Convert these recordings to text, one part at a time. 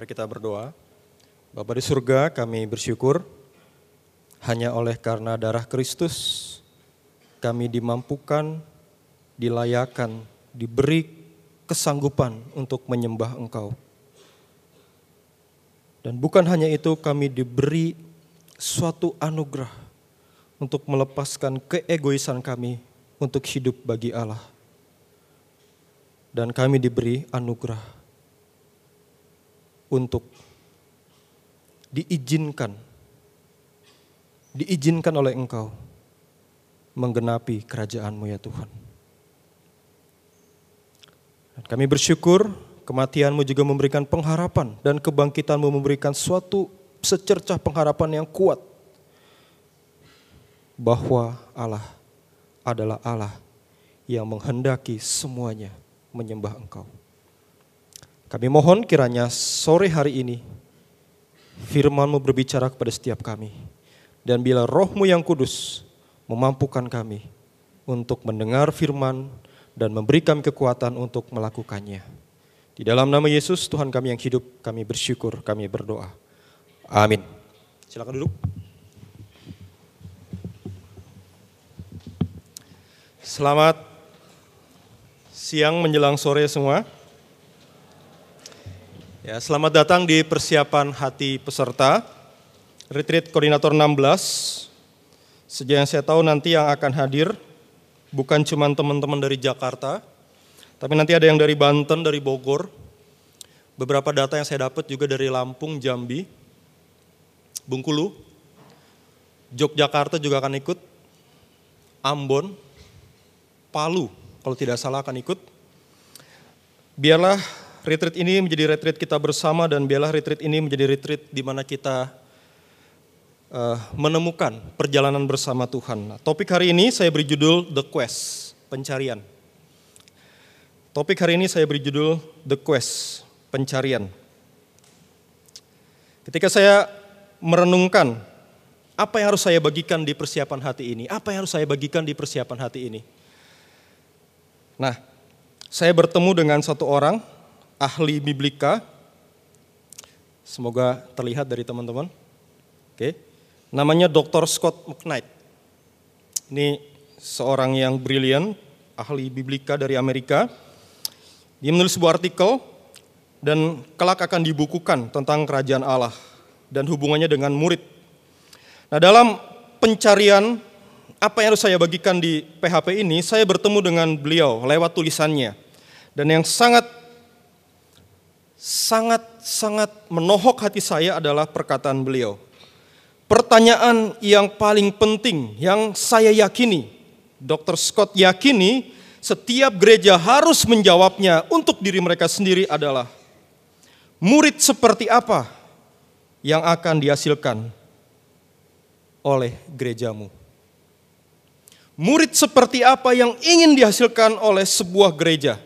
Mari kita berdoa. Bapa di surga, kami bersyukur hanya oleh karena darah Kristus kami dimampukan, dilayakan, diberi kesanggupan untuk menyembah Engkau. Dan bukan hanya itu, kami diberi suatu anugerah untuk melepaskan keegoisan kami untuk hidup bagi Allah. Dan kami diberi anugerah untuk diizinkan, diizinkan oleh Engkau menggenapi kerajaanmu ya Tuhan. Dan kami bersyukur kematianmu juga memberikan pengharapan dan kebangkitanmu memberikan suatu secercah pengharapan yang kuat bahwa Allah adalah Allah yang menghendaki semuanya menyembah Engkau. Kami mohon kiranya sore hari ini firman-Mu berbicara kepada setiap kami. Dan bila rohmu yang kudus memampukan kami untuk mendengar firman dan memberi kami kekuatan untuk melakukannya. Di dalam nama Yesus Tuhan kami yang hidup, kami bersyukur, kami berdoa. Amin. Silakan duduk. Selamat siang menjelang sore semua. Ya, selamat datang di persiapan hati peserta Retreat Koordinator 16. Sejak yang saya tahu nanti yang akan hadir bukan cuma teman-teman dari Jakarta, tapi nanti ada yang dari Banten, dari Bogor. Beberapa data yang saya dapat juga dari Lampung, Jambi, Bengkulu, Yogyakarta juga akan ikut, Ambon, Palu kalau tidak salah akan ikut. Biarlah retreat ini menjadi retreat kita bersama dan biarlah retreat ini menjadi retreat di mana kita uh, menemukan perjalanan bersama Tuhan. Nah, topik hari ini saya beri judul The Quest, pencarian. Topik hari ini saya beri judul The Quest, pencarian. Ketika saya merenungkan apa yang harus saya bagikan di persiapan hati ini, apa yang harus saya bagikan di persiapan hati ini. Nah, saya bertemu dengan satu orang ahli biblika. Semoga terlihat dari teman-teman. Oke. Namanya Dr. Scott McKnight. Ini seorang yang brilian, ahli biblika dari Amerika. Dia menulis sebuah artikel dan kelak akan dibukukan tentang kerajaan Allah dan hubungannya dengan murid. Nah, dalam pencarian apa yang harus saya bagikan di PHP ini, saya bertemu dengan beliau lewat tulisannya. Dan yang sangat sangat sangat menohok hati saya adalah perkataan beliau. Pertanyaan yang paling penting yang saya yakini, Dr. Scott yakini setiap gereja harus menjawabnya untuk diri mereka sendiri adalah murid seperti apa yang akan dihasilkan oleh gerejamu. Murid seperti apa yang ingin dihasilkan oleh sebuah gereja.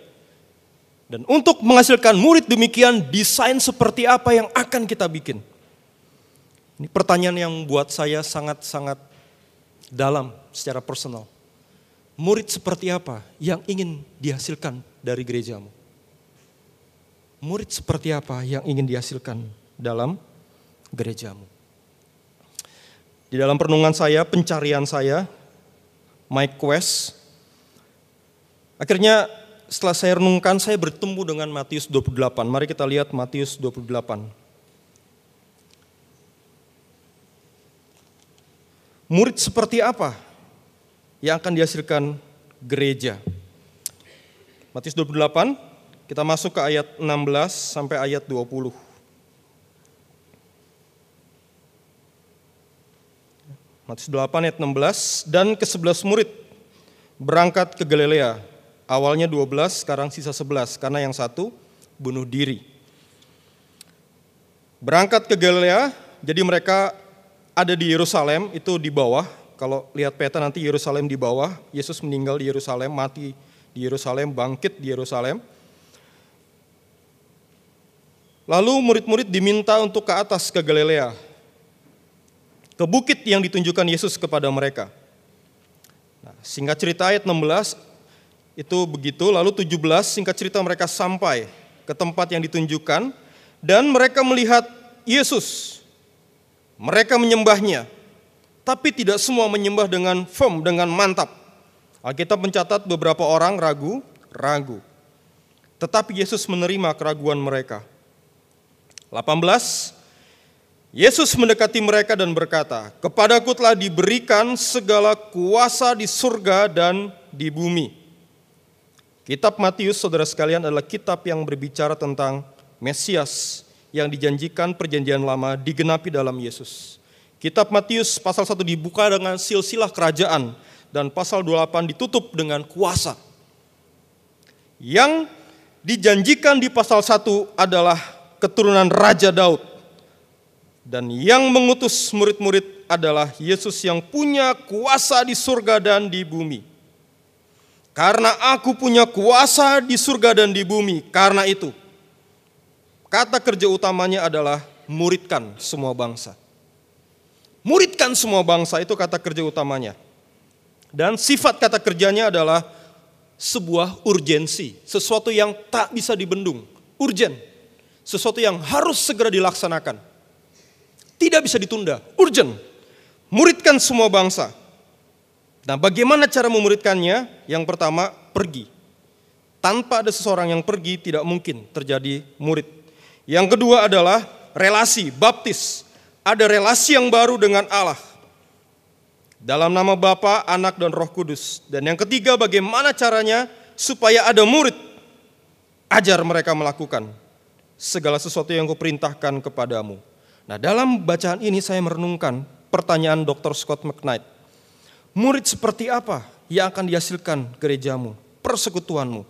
Dan untuk menghasilkan murid demikian, desain seperti apa yang akan kita bikin? Ini pertanyaan yang buat saya sangat-sangat dalam secara personal. Murid seperti apa yang ingin dihasilkan dari gerejamu? Murid seperti apa yang ingin dihasilkan dalam gerejamu? Di dalam perenungan saya, pencarian saya, my quest, akhirnya setelah saya renungkan, saya bertemu dengan Matius 28. Mari kita lihat Matius 28. Murid seperti apa yang akan dihasilkan gereja? Matius 28, kita masuk ke ayat 16 sampai ayat 20. Matius 8 ayat 16, dan ke 11 murid berangkat ke Galilea, Awalnya 12, sekarang sisa 11 karena yang satu bunuh diri. Berangkat ke Galilea, jadi mereka ada di Yerusalem, itu di bawah. Kalau lihat peta nanti Yerusalem di bawah, Yesus meninggal di Yerusalem, mati di Yerusalem, bangkit di Yerusalem. Lalu murid-murid diminta untuk ke atas ke Galilea, ke bukit yang ditunjukkan Yesus kepada mereka. Nah, singkat cerita ayat 16, itu begitu, lalu 17 singkat cerita mereka sampai ke tempat yang ditunjukkan Dan mereka melihat Yesus. Mereka menyembahnya. Tapi tidak semua menyembah dengan firm, dengan mantap. Alkitab mencatat beberapa orang ragu, ragu. Tetapi Yesus menerima keraguan mereka. 18 Yesus mendekati mereka dan berkata, "Kepadaku telah diberikan segala kuasa di surga dan di bumi." Kitab Matius, saudara sekalian, adalah kitab yang berbicara tentang Mesias yang dijanjikan perjanjian lama digenapi dalam Yesus. Kitab Matius pasal 1 dibuka dengan silsilah kerajaan dan pasal 28 ditutup dengan kuasa. Yang dijanjikan di pasal 1 adalah keturunan Raja Daud dan yang mengutus murid-murid adalah Yesus yang punya kuasa di surga dan di bumi. Karena aku punya kuasa di surga dan di bumi, karena itu kata kerja utamanya adalah muridkan semua bangsa. Muridkan semua bangsa itu kata kerja utamanya. Dan sifat kata kerjanya adalah sebuah urgensi, sesuatu yang tak bisa dibendung, urgen, sesuatu yang harus segera dilaksanakan. Tidak bisa ditunda, urgent. Muridkan semua bangsa. Nah, bagaimana cara memuridkannya? Yang pertama, pergi. Tanpa ada seseorang yang pergi, tidak mungkin terjadi murid. Yang kedua adalah relasi, baptis. Ada relasi yang baru dengan Allah. Dalam nama Bapa, Anak, dan Roh Kudus. Dan yang ketiga, bagaimana caranya supaya ada murid? Ajar mereka melakukan segala sesuatu yang kuperintahkan kepadamu. Nah, dalam bacaan ini saya merenungkan pertanyaan Dr. Scott McKnight. Murid seperti apa yang akan dihasilkan gerejamu, persekutuanmu?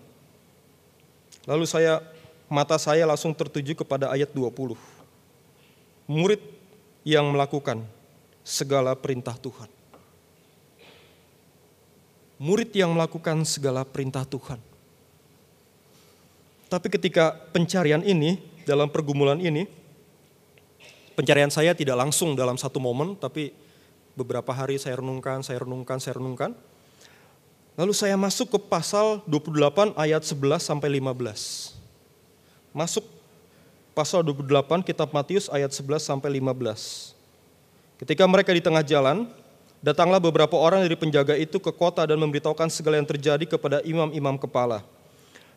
Lalu saya mata saya langsung tertuju kepada ayat 20. Murid yang melakukan segala perintah Tuhan. Murid yang melakukan segala perintah Tuhan. Tapi ketika pencarian ini, dalam pergumulan ini, pencarian saya tidak langsung dalam satu momen, tapi beberapa hari saya renungkan, saya renungkan, saya renungkan. Lalu saya masuk ke pasal 28 ayat 11 sampai 15. Masuk pasal 28 kitab Matius ayat 11 sampai 15. Ketika mereka di tengah jalan, datanglah beberapa orang dari penjaga itu ke kota dan memberitahukan segala yang terjadi kepada imam-imam kepala.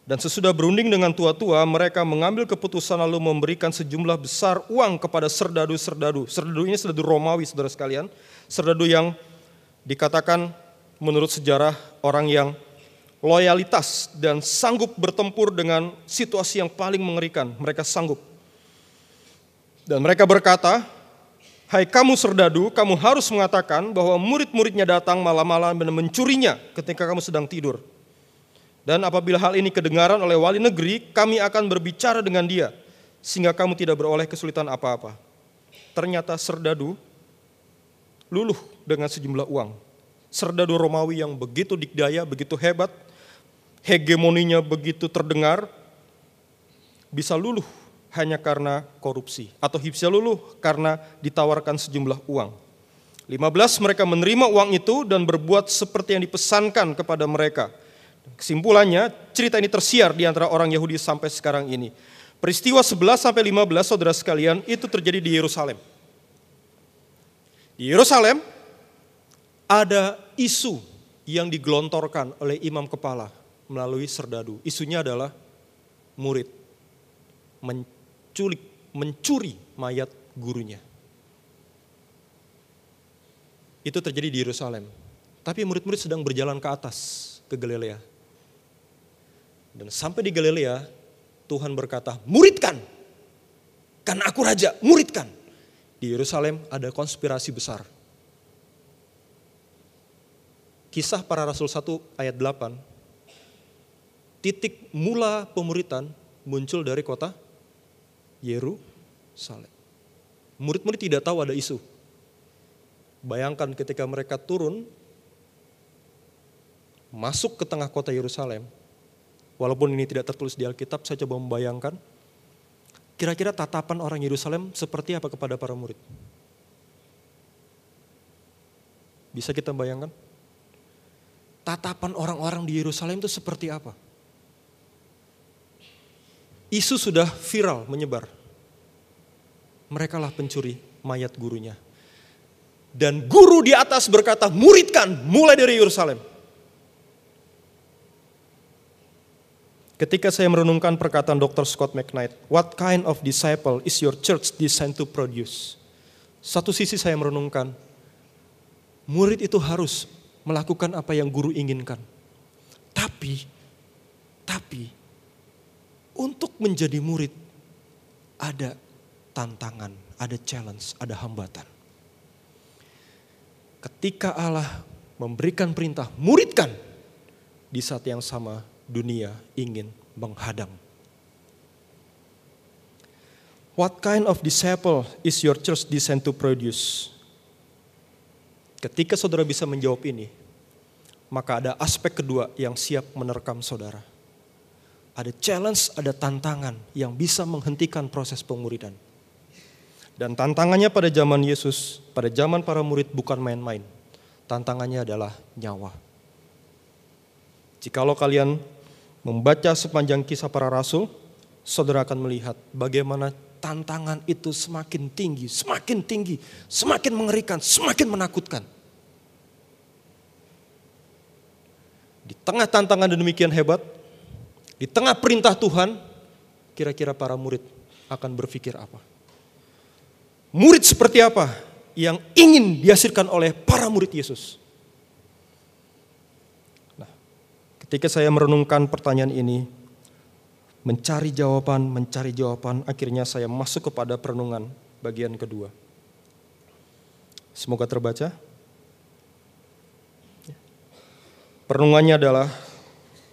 Dan sesudah berunding dengan tua-tua, mereka mengambil keputusan lalu memberikan sejumlah besar uang kepada serdadu-serdadu. Serdadu ini serdadu Romawi, saudara sekalian. Serdadu yang dikatakan menurut sejarah orang yang loyalitas dan sanggup bertempur dengan situasi yang paling mengerikan. Mereka sanggup. Dan mereka berkata, Hai kamu serdadu, kamu harus mengatakan bahwa murid-muridnya datang malam-malam dan mencurinya ketika kamu sedang tidur. Dan apabila hal ini kedengaran oleh wali negeri, kami akan berbicara dengan dia, sehingga kamu tidak beroleh kesulitan apa-apa. Ternyata serdadu luluh dengan sejumlah uang. Serdadu Romawi yang begitu dikdaya, begitu hebat, hegemoninya begitu terdengar, bisa luluh hanya karena korupsi. Atau bisa luluh karena ditawarkan sejumlah uang. 15 mereka menerima uang itu dan berbuat seperti yang dipesankan kepada mereka Kesimpulannya, cerita ini tersiar di antara orang Yahudi sampai sekarang ini. Peristiwa 11 sampai 15 saudara sekalian itu terjadi di Yerusalem. Di Yerusalem ada isu yang digelontorkan oleh imam kepala melalui serdadu. Isunya adalah murid menculik, mencuri mayat gurunya. Itu terjadi di Yerusalem. Tapi murid-murid sedang berjalan ke atas, ke Galilea. Dan sampai di Galilea, Tuhan berkata, muridkan. Karena aku raja, muridkan. Di Yerusalem ada konspirasi besar. Kisah para Rasul 1 ayat 8, titik mula pemuritan muncul dari kota Yerusalem. Murid-murid tidak tahu ada isu. Bayangkan ketika mereka turun, masuk ke tengah kota Yerusalem, Walaupun ini tidak tertulis di Alkitab, saya coba membayangkan. Kira-kira tatapan orang Yerusalem seperti apa kepada para murid? Bisa kita bayangkan? Tatapan orang-orang di Yerusalem itu seperti apa? Isu sudah viral menyebar. Mereka lah pencuri mayat gurunya. Dan guru di atas berkata, muridkan mulai dari Yerusalem. Ketika saya merenungkan perkataan Dr. Scott McKnight, what kind of disciple is your church designed to produce? Satu sisi saya merenungkan, murid itu harus melakukan apa yang guru inginkan. Tapi, tapi, untuk menjadi murid, ada tantangan, ada challenge, ada hambatan. Ketika Allah memberikan perintah, muridkan, di saat yang sama dunia ingin menghadang. What kind of disciple is your church designed to produce? Ketika saudara bisa menjawab ini, maka ada aspek kedua yang siap menerkam saudara. Ada challenge, ada tantangan yang bisa menghentikan proses pemuridan. Dan tantangannya pada zaman Yesus, pada zaman para murid bukan main-main. Tantangannya adalah nyawa. Jikalau kalian membaca sepanjang kisah para rasul, saudara akan melihat bagaimana tantangan itu semakin tinggi, semakin tinggi, semakin mengerikan, semakin menakutkan. Di tengah tantangan demikian hebat, di tengah perintah Tuhan, kira-kira para murid akan berpikir apa? Murid seperti apa yang ingin dihasilkan oleh para murid Yesus? Ketika saya merenungkan pertanyaan ini, mencari jawaban, mencari jawaban, akhirnya saya masuk kepada perenungan bagian kedua. Semoga terbaca. Perenungannya adalah,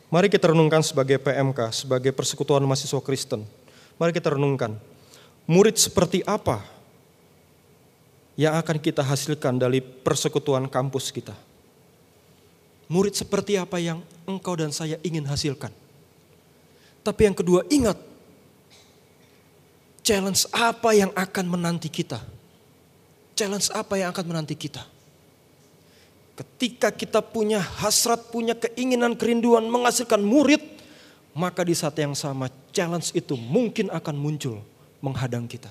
mari kita renungkan sebagai PMK, sebagai persekutuan mahasiswa Kristen. Mari kita renungkan, murid seperti apa yang akan kita hasilkan dari persekutuan kampus kita. Murid seperti apa yang engkau dan saya ingin hasilkan. Tapi yang kedua, ingat challenge apa yang akan menanti kita. Challenge apa yang akan menanti kita. Ketika kita punya hasrat, punya keinginan, kerinduan menghasilkan murid, maka di saat yang sama challenge itu mungkin akan muncul menghadang kita.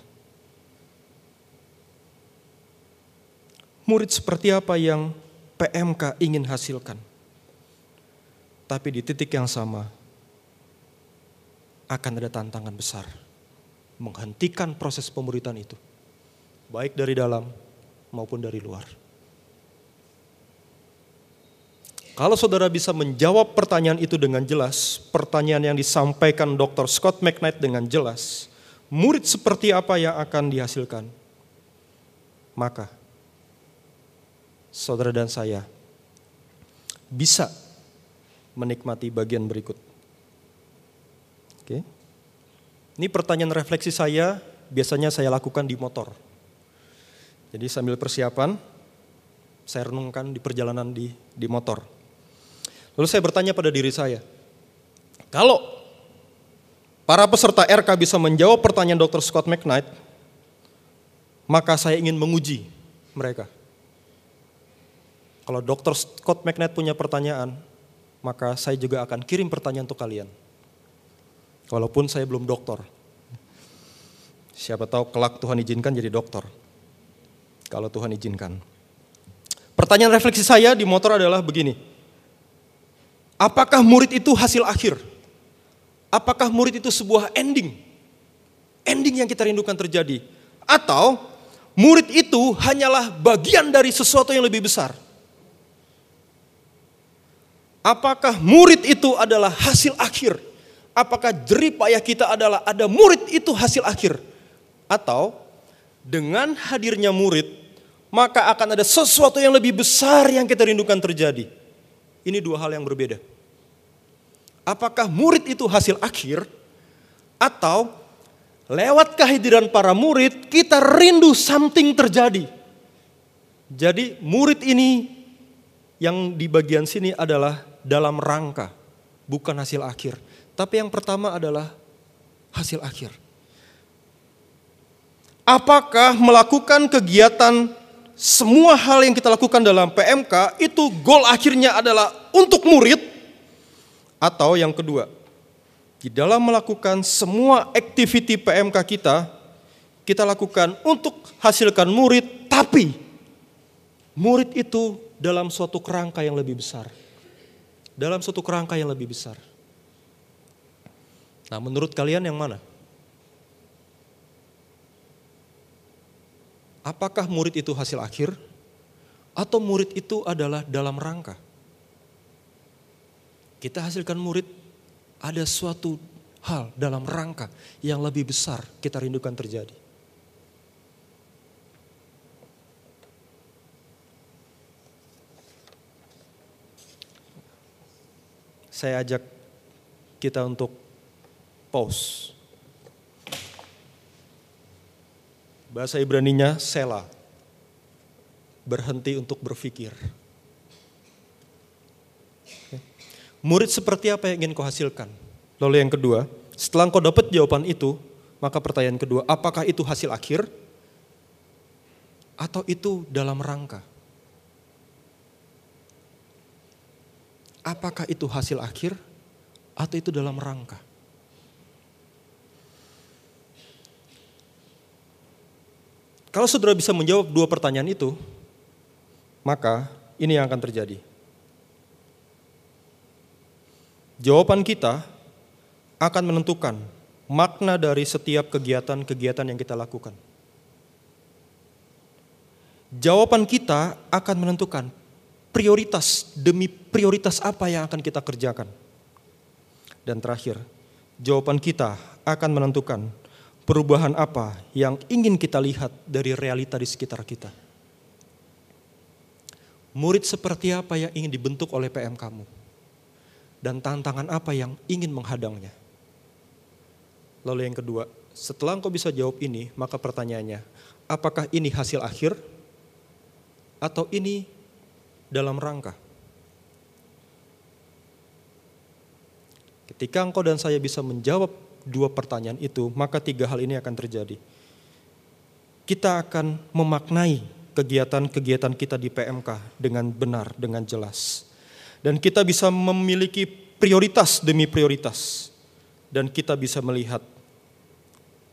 Murid seperti apa yang PMK ingin hasilkan? Tapi di titik yang sama akan ada tantangan besar menghentikan proses pemuritan itu. Baik dari dalam maupun dari luar. Kalau saudara bisa menjawab pertanyaan itu dengan jelas, pertanyaan yang disampaikan Dr. Scott McKnight dengan jelas, murid seperti apa yang akan dihasilkan? Maka saudara dan saya bisa menikmati bagian berikut. Oke. Ini pertanyaan refleksi saya, biasanya saya lakukan di motor. Jadi sambil persiapan, saya renungkan di perjalanan di, di motor. Lalu saya bertanya pada diri saya, kalau para peserta RK bisa menjawab pertanyaan Dr. Scott McKnight, maka saya ingin menguji mereka. Kalau Dr. Scott McKnight punya pertanyaan, maka saya juga akan kirim pertanyaan untuk kalian. Walaupun saya belum dokter. Siapa tahu kelak Tuhan izinkan jadi dokter. Kalau Tuhan izinkan. Pertanyaan refleksi saya di motor adalah begini. Apakah murid itu hasil akhir? Apakah murid itu sebuah ending? Ending yang kita rindukan terjadi. Atau murid itu hanyalah bagian dari sesuatu yang lebih besar. Apakah murid itu adalah hasil akhir? Apakah jeripayah kita adalah ada murid itu hasil akhir? Atau dengan hadirnya murid, maka akan ada sesuatu yang lebih besar yang kita rindukan terjadi. Ini dua hal yang berbeda. Apakah murid itu hasil akhir? Atau lewat kehadiran para murid, kita rindu something terjadi. Jadi murid ini yang di bagian sini adalah dalam rangka, bukan hasil akhir. Tapi yang pertama adalah hasil akhir. Apakah melakukan kegiatan semua hal yang kita lakukan dalam PMK itu goal akhirnya adalah untuk murid? Atau yang kedua, di dalam melakukan semua activity PMK kita, kita lakukan untuk hasilkan murid, tapi murid itu dalam suatu kerangka yang lebih besar. Dalam suatu kerangka yang lebih besar. Nah, menurut kalian yang mana? Apakah murid itu hasil akhir atau murid itu adalah dalam rangka? Kita hasilkan murid ada suatu hal dalam rangka yang lebih besar kita rindukan terjadi. Saya ajak kita untuk pause. Bahasa Ibraninya sela. Berhenti untuk berpikir. Murid seperti apa yang ingin kau hasilkan? Lalu yang kedua, setelah kau dapat jawaban itu, maka pertanyaan kedua, apakah itu hasil akhir? Atau itu dalam rangka? Apakah itu hasil akhir? Atau itu dalam rangka? Kalau saudara bisa menjawab dua pertanyaan itu, maka ini yang akan terjadi. Jawaban kita akan menentukan makna dari setiap kegiatan-kegiatan yang kita lakukan. Jawaban kita akan menentukan prioritas demi prioritas apa yang akan kita kerjakan. Dan terakhir, jawaban kita akan menentukan perubahan apa yang ingin kita lihat dari realita di sekitar kita. Murid seperti apa yang ingin dibentuk oleh PM kamu? dan tantangan apa yang ingin menghadangnya. Lalu yang kedua, setelah engkau bisa jawab ini, maka pertanyaannya, apakah ini hasil akhir atau ini dalam rangka? Ketika engkau dan saya bisa menjawab dua pertanyaan itu, maka tiga hal ini akan terjadi. Kita akan memaknai kegiatan-kegiatan kita di PMK dengan benar, dengan jelas. Dan kita bisa memiliki prioritas demi prioritas. Dan kita bisa melihat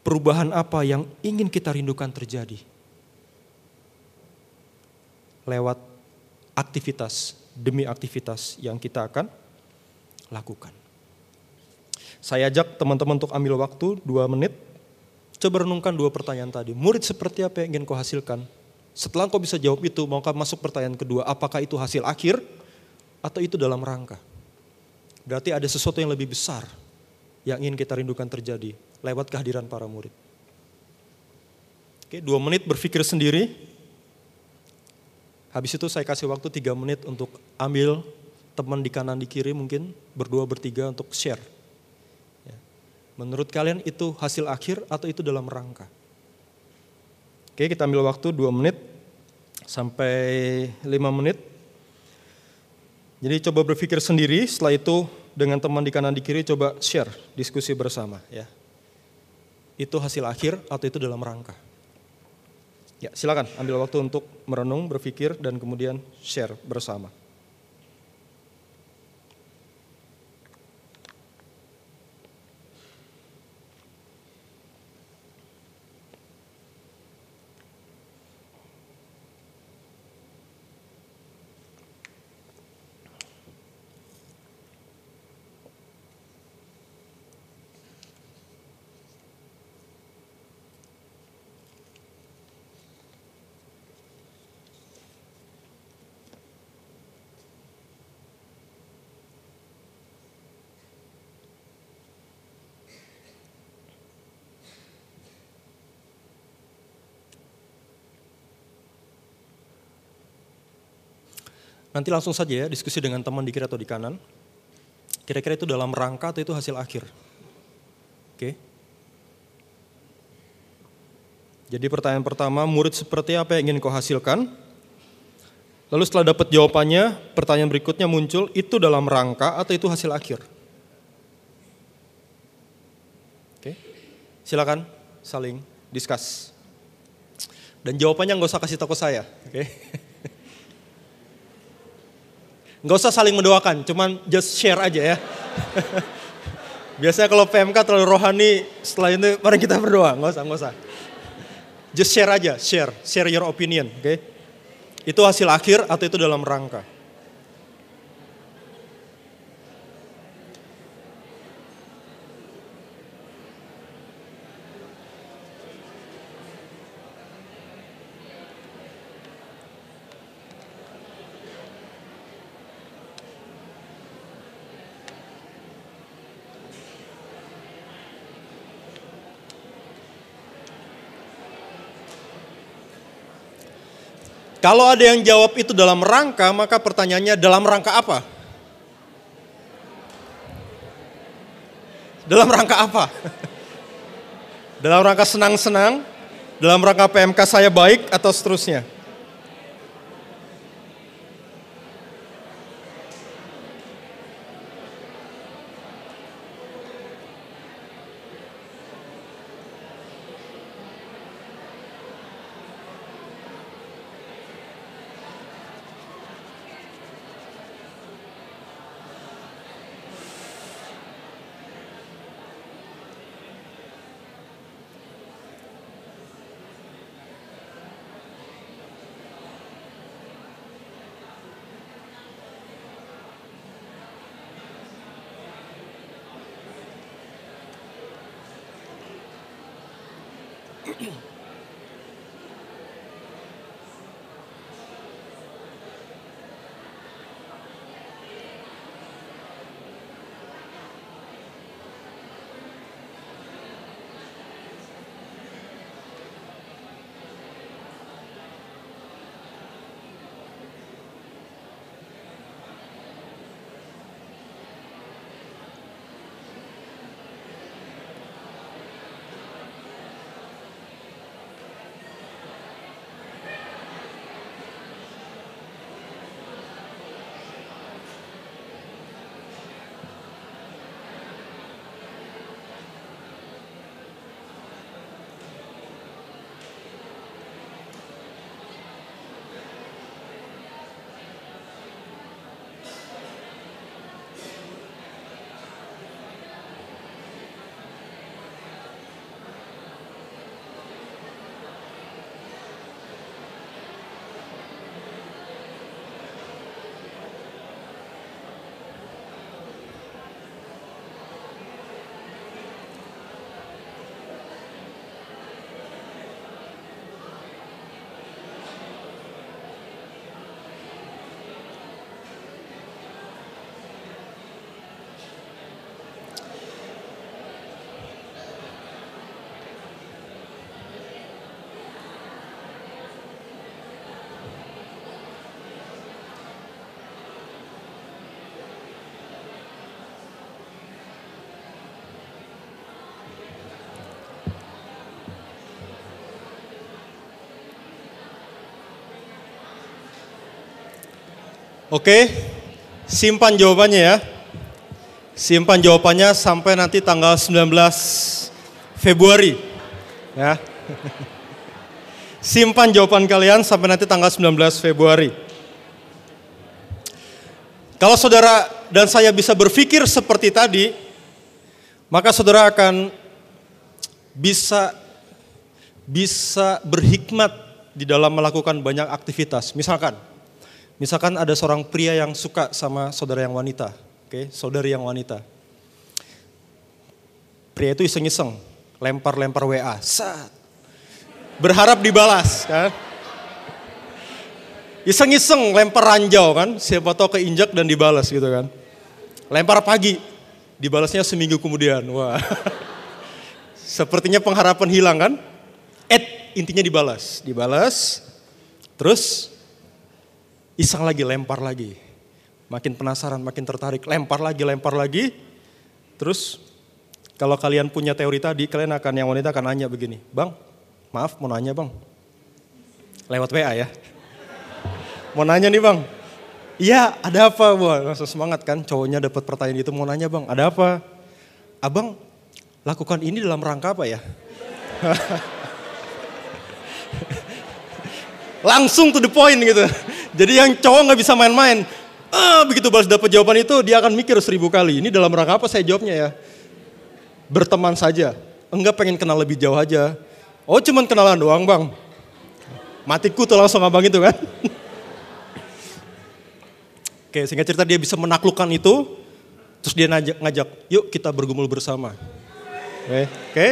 perubahan apa yang ingin kita rindukan terjadi. Lewat aktivitas demi aktivitas yang kita akan lakukan. Saya ajak teman-teman untuk ambil waktu dua menit. Coba renungkan dua pertanyaan tadi. Murid seperti apa yang ingin kau hasilkan? Setelah kau bisa jawab itu, maukah masuk pertanyaan kedua, apakah itu hasil akhir atau itu dalam rangka. Berarti ada sesuatu yang lebih besar yang ingin kita rindukan terjadi lewat kehadiran para murid. Oke, dua menit berpikir sendiri. Habis itu saya kasih waktu tiga menit untuk ambil teman di kanan di kiri mungkin berdua bertiga untuk share. Ya. Menurut kalian itu hasil akhir atau itu dalam rangka? Oke, kita ambil waktu dua menit sampai lima menit. Jadi coba berpikir sendiri, setelah itu dengan teman di kanan di kiri coba share, diskusi bersama ya. Itu hasil akhir atau itu dalam rangka. Ya, silakan ambil waktu untuk merenung, berpikir dan kemudian share bersama. Nanti langsung saja ya diskusi dengan teman di kiri atau di kanan. Kira-kira itu dalam rangka atau itu hasil akhir? Oke. Jadi pertanyaan pertama, murid seperti apa yang ingin kau hasilkan? Lalu setelah dapat jawabannya, pertanyaan berikutnya muncul, itu dalam rangka atau itu hasil akhir? Oke, silakan saling diskus. Dan jawabannya nggak usah kasih tahu saya, oke? Nggak usah saling mendoakan, cuman just share aja ya. Biasanya kalau PMK terlalu rohani, setelah itu mari kita berdoa, nggak usah, nggak usah. Just share aja, share, share your opinion, oke? Okay? Itu hasil akhir atau itu dalam rangka? Kalau ada yang jawab itu dalam rangka, maka pertanyaannya dalam rangka apa? Dalam rangka apa? dalam rangka senang-senang? Dalam rangka PMK saya baik atau seterusnya? Oke, simpan jawabannya ya. Simpan jawabannya sampai nanti tanggal 19 Februari. Ya. Simpan jawaban kalian sampai nanti tanggal 19 Februari. Kalau saudara dan saya bisa berpikir seperti tadi, maka saudara akan bisa bisa berhikmat di dalam melakukan banyak aktivitas. Misalkan, Misalkan ada seorang pria yang suka sama saudara yang wanita, oke, okay? saudari yang wanita. Pria itu iseng-iseng, lempar-lempar WA, saat berharap dibalas kan. Iseng-iseng lempar ranjau kan, siapa tahu keinjak dan dibalas gitu kan. Lempar pagi, dibalasnya seminggu kemudian. Wah. Sepertinya pengharapan hilang kan? Eh, intinya dibalas, dibalas. Terus Iseng lagi, lempar lagi. Makin penasaran, makin tertarik, lempar lagi, lempar lagi. Terus kalau kalian punya teori tadi, kalian akan yang wanita akan nanya begini, Bang, maaf mau nanya bang. Lewat WA ya. Mau nanya nih bang. Iya, ada apa? Wah, langsung semangat kan cowoknya dapat pertanyaan itu mau nanya bang, ada apa? Abang lakukan ini dalam rangka apa ya? Langsung to the point gitu. Jadi yang cowok nggak bisa main-main. Ah, begitu balas dapat jawaban itu dia akan mikir seribu kali. Ini dalam rangka apa saya jawabnya ya? Berteman saja. Enggak pengen kenal lebih jauh aja. Oh cuman kenalan doang bang. Matiku tuh langsung abang itu kan. Oke sehingga cerita dia bisa menaklukkan itu. Terus dia ngajak, ngajak yuk kita bergumul bersama. Oke. Oke.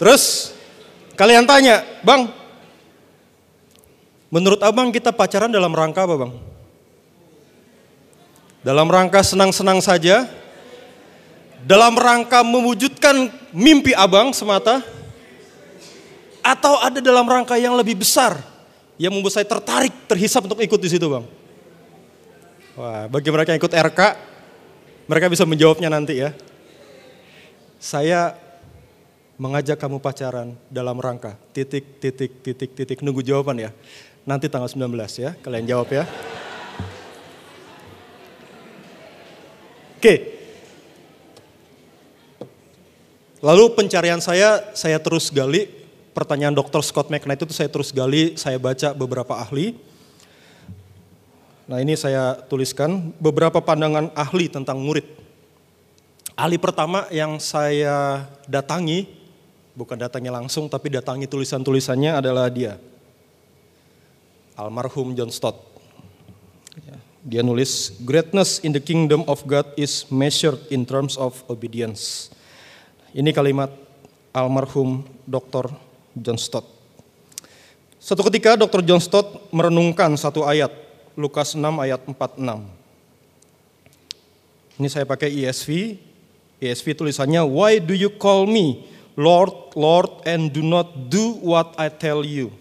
Terus kalian tanya, bang, menurut abang kita pacaran dalam rangka apa bang? Dalam rangka senang-senang saja, dalam rangka mewujudkan mimpi abang semata, atau ada dalam rangka yang lebih besar yang membuat saya tertarik, terhisap untuk ikut di situ bang? Wah, bagi mereka yang ikut RK, mereka bisa menjawabnya nanti ya. Saya mengajak kamu pacaran dalam rangka titik, titik, titik, titik. Nunggu jawaban ya. Nanti tanggal 19 ya, kalian jawab ya. Oke. Lalu pencarian saya, saya terus gali. Pertanyaan Dr. Scott McKnight itu saya terus gali, saya baca beberapa ahli. Nah ini saya tuliskan beberapa pandangan ahli tentang murid. Ahli pertama yang saya datangi bukan datangnya langsung tapi datangi tulisan-tulisannya adalah dia. Almarhum John Stott. Ya, dia nulis, greatness in the kingdom of God is measured in terms of obedience. Ini kalimat almarhum Dr. John Stott. Suatu ketika Dr. John Stott merenungkan satu ayat, Lukas 6 ayat 46. Ini saya pakai ESV, ESV tulisannya, Why do you call me Lord, Lord, and do not do what I tell you.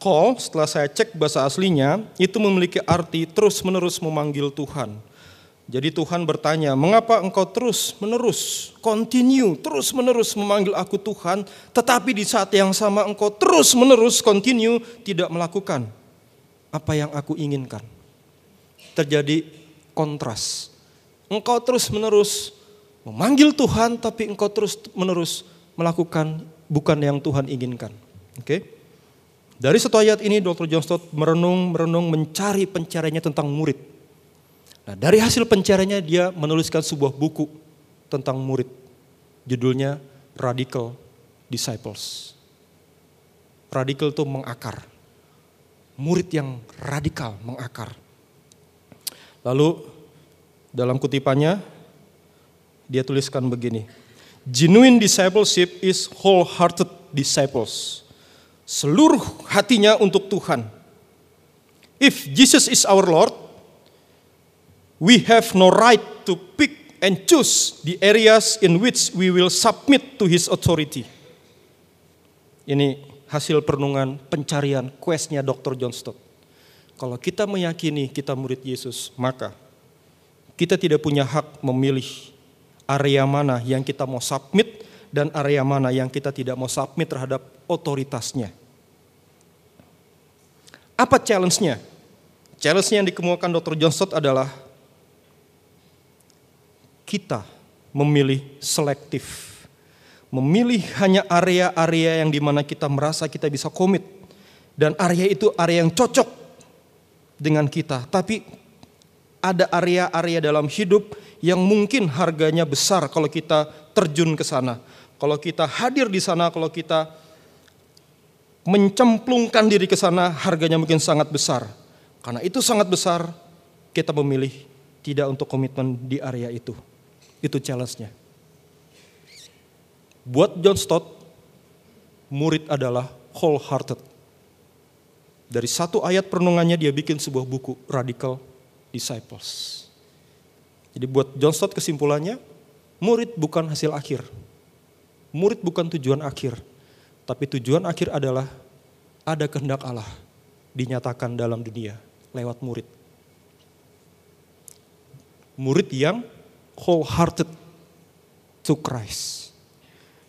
Call, setelah saya cek bahasa aslinya, itu memiliki arti terus-menerus memanggil Tuhan. Jadi Tuhan bertanya, mengapa engkau terus-menerus, continue, terus-menerus memanggil aku Tuhan, tetapi di saat yang sama engkau terus-menerus, continue, tidak melakukan apa yang aku inginkan. Terjadi kontras. Engkau terus-menerus memanggil Tuhan, tapi engkau terus-menerus melakukan bukan yang Tuhan inginkan. Oke. Okay? Dari satu ayat ini Dr. John Stott merenung, merenung mencari pencariannya tentang murid. Nah, dari hasil pencariannya dia menuliskan sebuah buku tentang murid. Judulnya Radical Disciples. Radical itu mengakar. Murid yang radikal mengakar. Lalu dalam kutipannya dia tuliskan begini. Genuine discipleship is wholehearted disciples. Seluruh hatinya untuk Tuhan. If Jesus is our Lord, we have no right to pick and choose the areas in which we will submit to his authority. Ini hasil perenungan pencarian questnya Dr. John Stott. Kalau kita meyakini kita murid Yesus, maka kita tidak punya hak memilih area mana yang kita mau submit dan area mana yang kita tidak mau submit terhadap otoritasnya. Apa challenge-nya? Challenge-nya yang dikemukakan Dr. John Stott adalah kita memilih selektif. Memilih hanya area-area yang di mana kita merasa kita bisa komit. Dan area itu area yang cocok dengan kita. Tapi ada area-area dalam hidup yang mungkin harganya besar kalau kita terjun ke sana. Kalau kita hadir di sana, kalau kita mencemplungkan diri ke sana, harganya mungkin sangat besar. Karena itu sangat besar, kita memilih tidak untuk komitmen di area itu. Itu challenge-nya. Buat John Stott, murid adalah wholehearted. Dari satu ayat perenungannya dia bikin sebuah buku, Radical Disciples. Jadi buat John Stott kesimpulannya, murid bukan hasil akhir. Murid bukan tujuan akhir. Tapi tujuan akhir adalah ada kehendak Allah dinyatakan dalam dunia lewat murid. Murid yang wholehearted to Christ.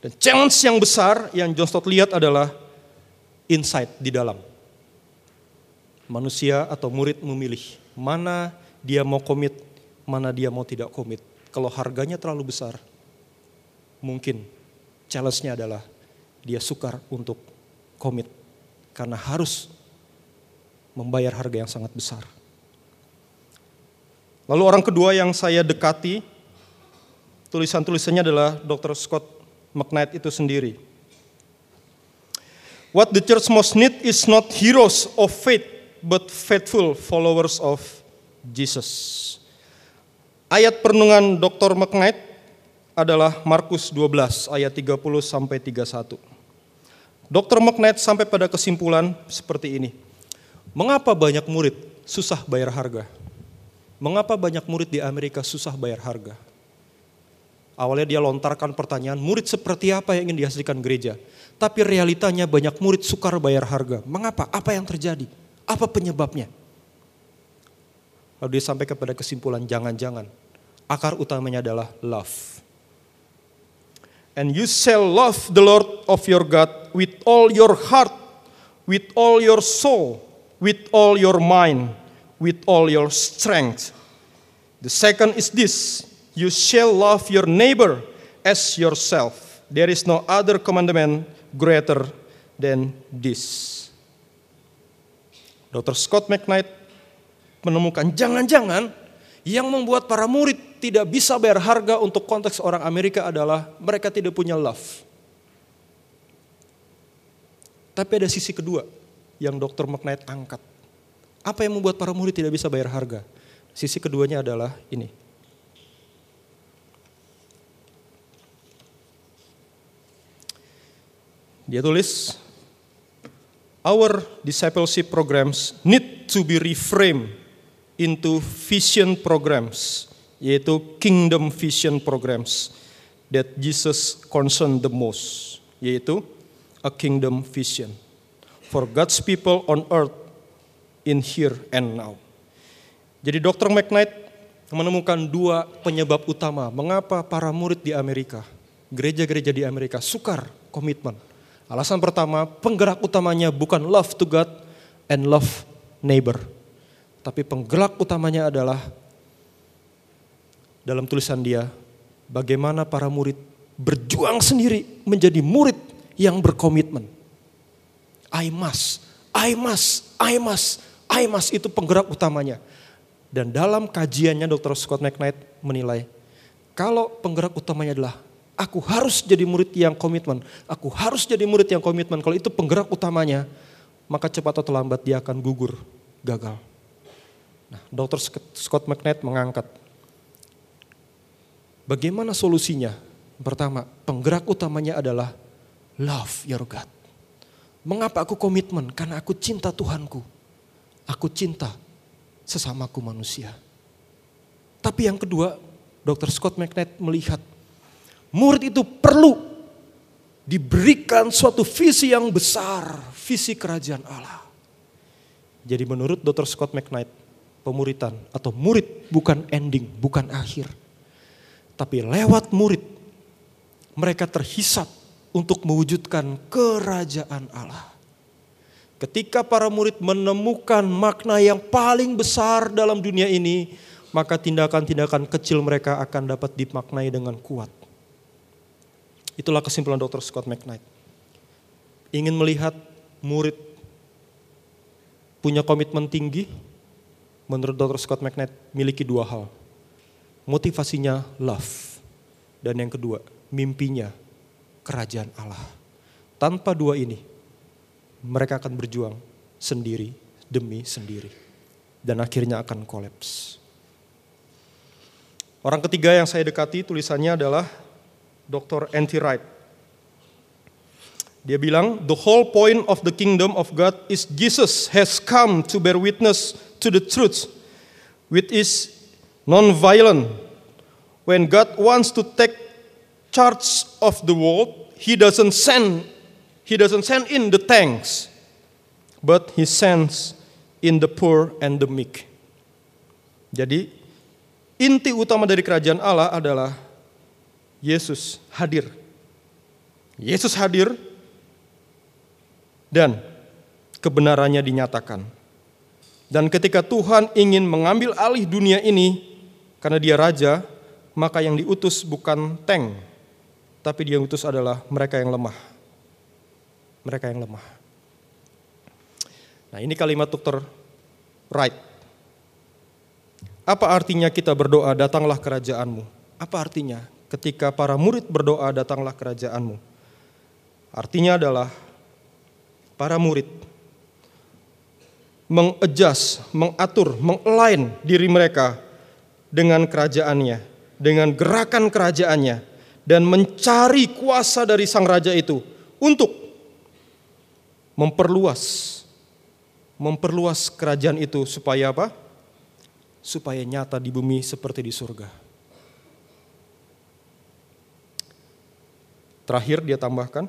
Dan challenge yang besar yang John Stott lihat adalah insight di dalam. Manusia atau murid memilih mana dia mau komit mana dia mau tidak komit. Kalau harganya terlalu besar, mungkin challenge-nya adalah dia sukar untuk komit karena harus membayar harga yang sangat besar. Lalu orang kedua yang saya dekati Tulisan-tulisannya adalah Dr. Scott McKnight itu sendiri. What the church most need is not heroes of faith, but faithful followers of Jesus. Ayat perenungan Dr. McKnight adalah Markus 12 ayat 30 sampai 31. Dr. McKnight sampai pada kesimpulan seperti ini. Mengapa banyak murid susah bayar harga? Mengapa banyak murid di Amerika susah bayar harga? Awalnya dia lontarkan pertanyaan, murid seperti apa yang ingin dihasilkan gereja? Tapi realitanya banyak murid sukar bayar harga. Mengapa? Apa yang terjadi? Apa penyebabnya? Lalu dia sampai kepada kesimpulan, jangan-jangan akar utamanya adalah love. And you shall love the Lord of your God with all your heart, with all your soul, with all your mind, with all your strength. The second is this you shall love your neighbor as yourself. There is no other commandment greater than this. Dr. Scott McKnight menemukan jangan-jangan yang membuat para murid tidak bisa bayar harga untuk konteks orang Amerika adalah mereka tidak punya love. Tapi ada sisi kedua yang Dr. McKnight angkat. Apa yang membuat para murid tidak bisa bayar harga? Sisi keduanya adalah ini. Dia tulis, our discipleship programs need to be reframed into vision programs, yaitu kingdom vision programs that Jesus concerned the most, yaitu a kingdom vision for God's people on earth in here and now. Jadi Dr. McKnight menemukan dua penyebab utama mengapa para murid di Amerika, gereja-gereja di Amerika sukar komitmen. Alasan pertama, penggerak utamanya bukan love to God and love neighbor tapi penggerak utamanya adalah dalam tulisan dia, bagaimana para murid berjuang sendiri menjadi murid yang berkomitmen. I must, I must, I must, I must itu penggerak utamanya. Dan dalam kajiannya Dr. Scott McKnight menilai, kalau penggerak utamanya adalah aku harus jadi murid yang komitmen, aku harus jadi murid yang komitmen, kalau itu penggerak utamanya, maka cepat atau lambat dia akan gugur, gagal. Nah, Dr. Scott McKnight mengangkat bagaimana solusinya. Pertama, penggerak utamanya adalah love your God. Mengapa aku komitmen? Karena aku cinta Tuhanku. Aku cinta sesamaku manusia. Tapi yang kedua, Dr. Scott McKnight melihat murid itu perlu diberikan suatu visi yang besar, visi kerajaan Allah. Jadi menurut Dr. Scott McKnight, pemuritan atau murid bukan ending, bukan akhir. Tapi lewat murid mereka terhisap untuk mewujudkan kerajaan Allah. Ketika para murid menemukan makna yang paling besar dalam dunia ini, maka tindakan-tindakan kecil mereka akan dapat dimaknai dengan kuat. Itulah kesimpulan Dr. Scott McKnight. Ingin melihat murid punya komitmen tinggi, menurut Dr. Scott McKnight miliki dua hal. Motivasinya love. Dan yang kedua, mimpinya kerajaan Allah. Tanpa dua ini, mereka akan berjuang sendiri demi sendiri. Dan akhirnya akan kolaps. Orang ketiga yang saya dekati tulisannya adalah Dr. Anti Wright. Dia bilang, the whole point of the kingdom of God is Jesus has come to bear witness to the truth, which is non-violent. When God wants to take charge of the world, He doesn't send He doesn't send in the tanks, but He sends in the poor and the meek. Jadi inti utama dari kerajaan Allah adalah Yesus hadir. Yesus hadir dan kebenarannya dinyatakan. Dan ketika Tuhan ingin mengambil alih dunia ini karena dia raja, maka yang diutus bukan tank, tapi dia diutus adalah mereka yang lemah. Mereka yang lemah. Nah ini kalimat Dr. Wright. Apa artinya kita berdoa, datanglah kerajaanmu? Apa artinya? Ketika para murid berdoa datanglah kerajaanmu. Artinya adalah para murid mengadjust, mengatur, mengalign diri mereka dengan kerajaannya, dengan gerakan kerajaannya, dan mencari kuasa dari sang raja itu untuk memperluas memperluas kerajaan itu supaya apa? Supaya nyata di bumi seperti di surga. Terakhir dia tambahkan,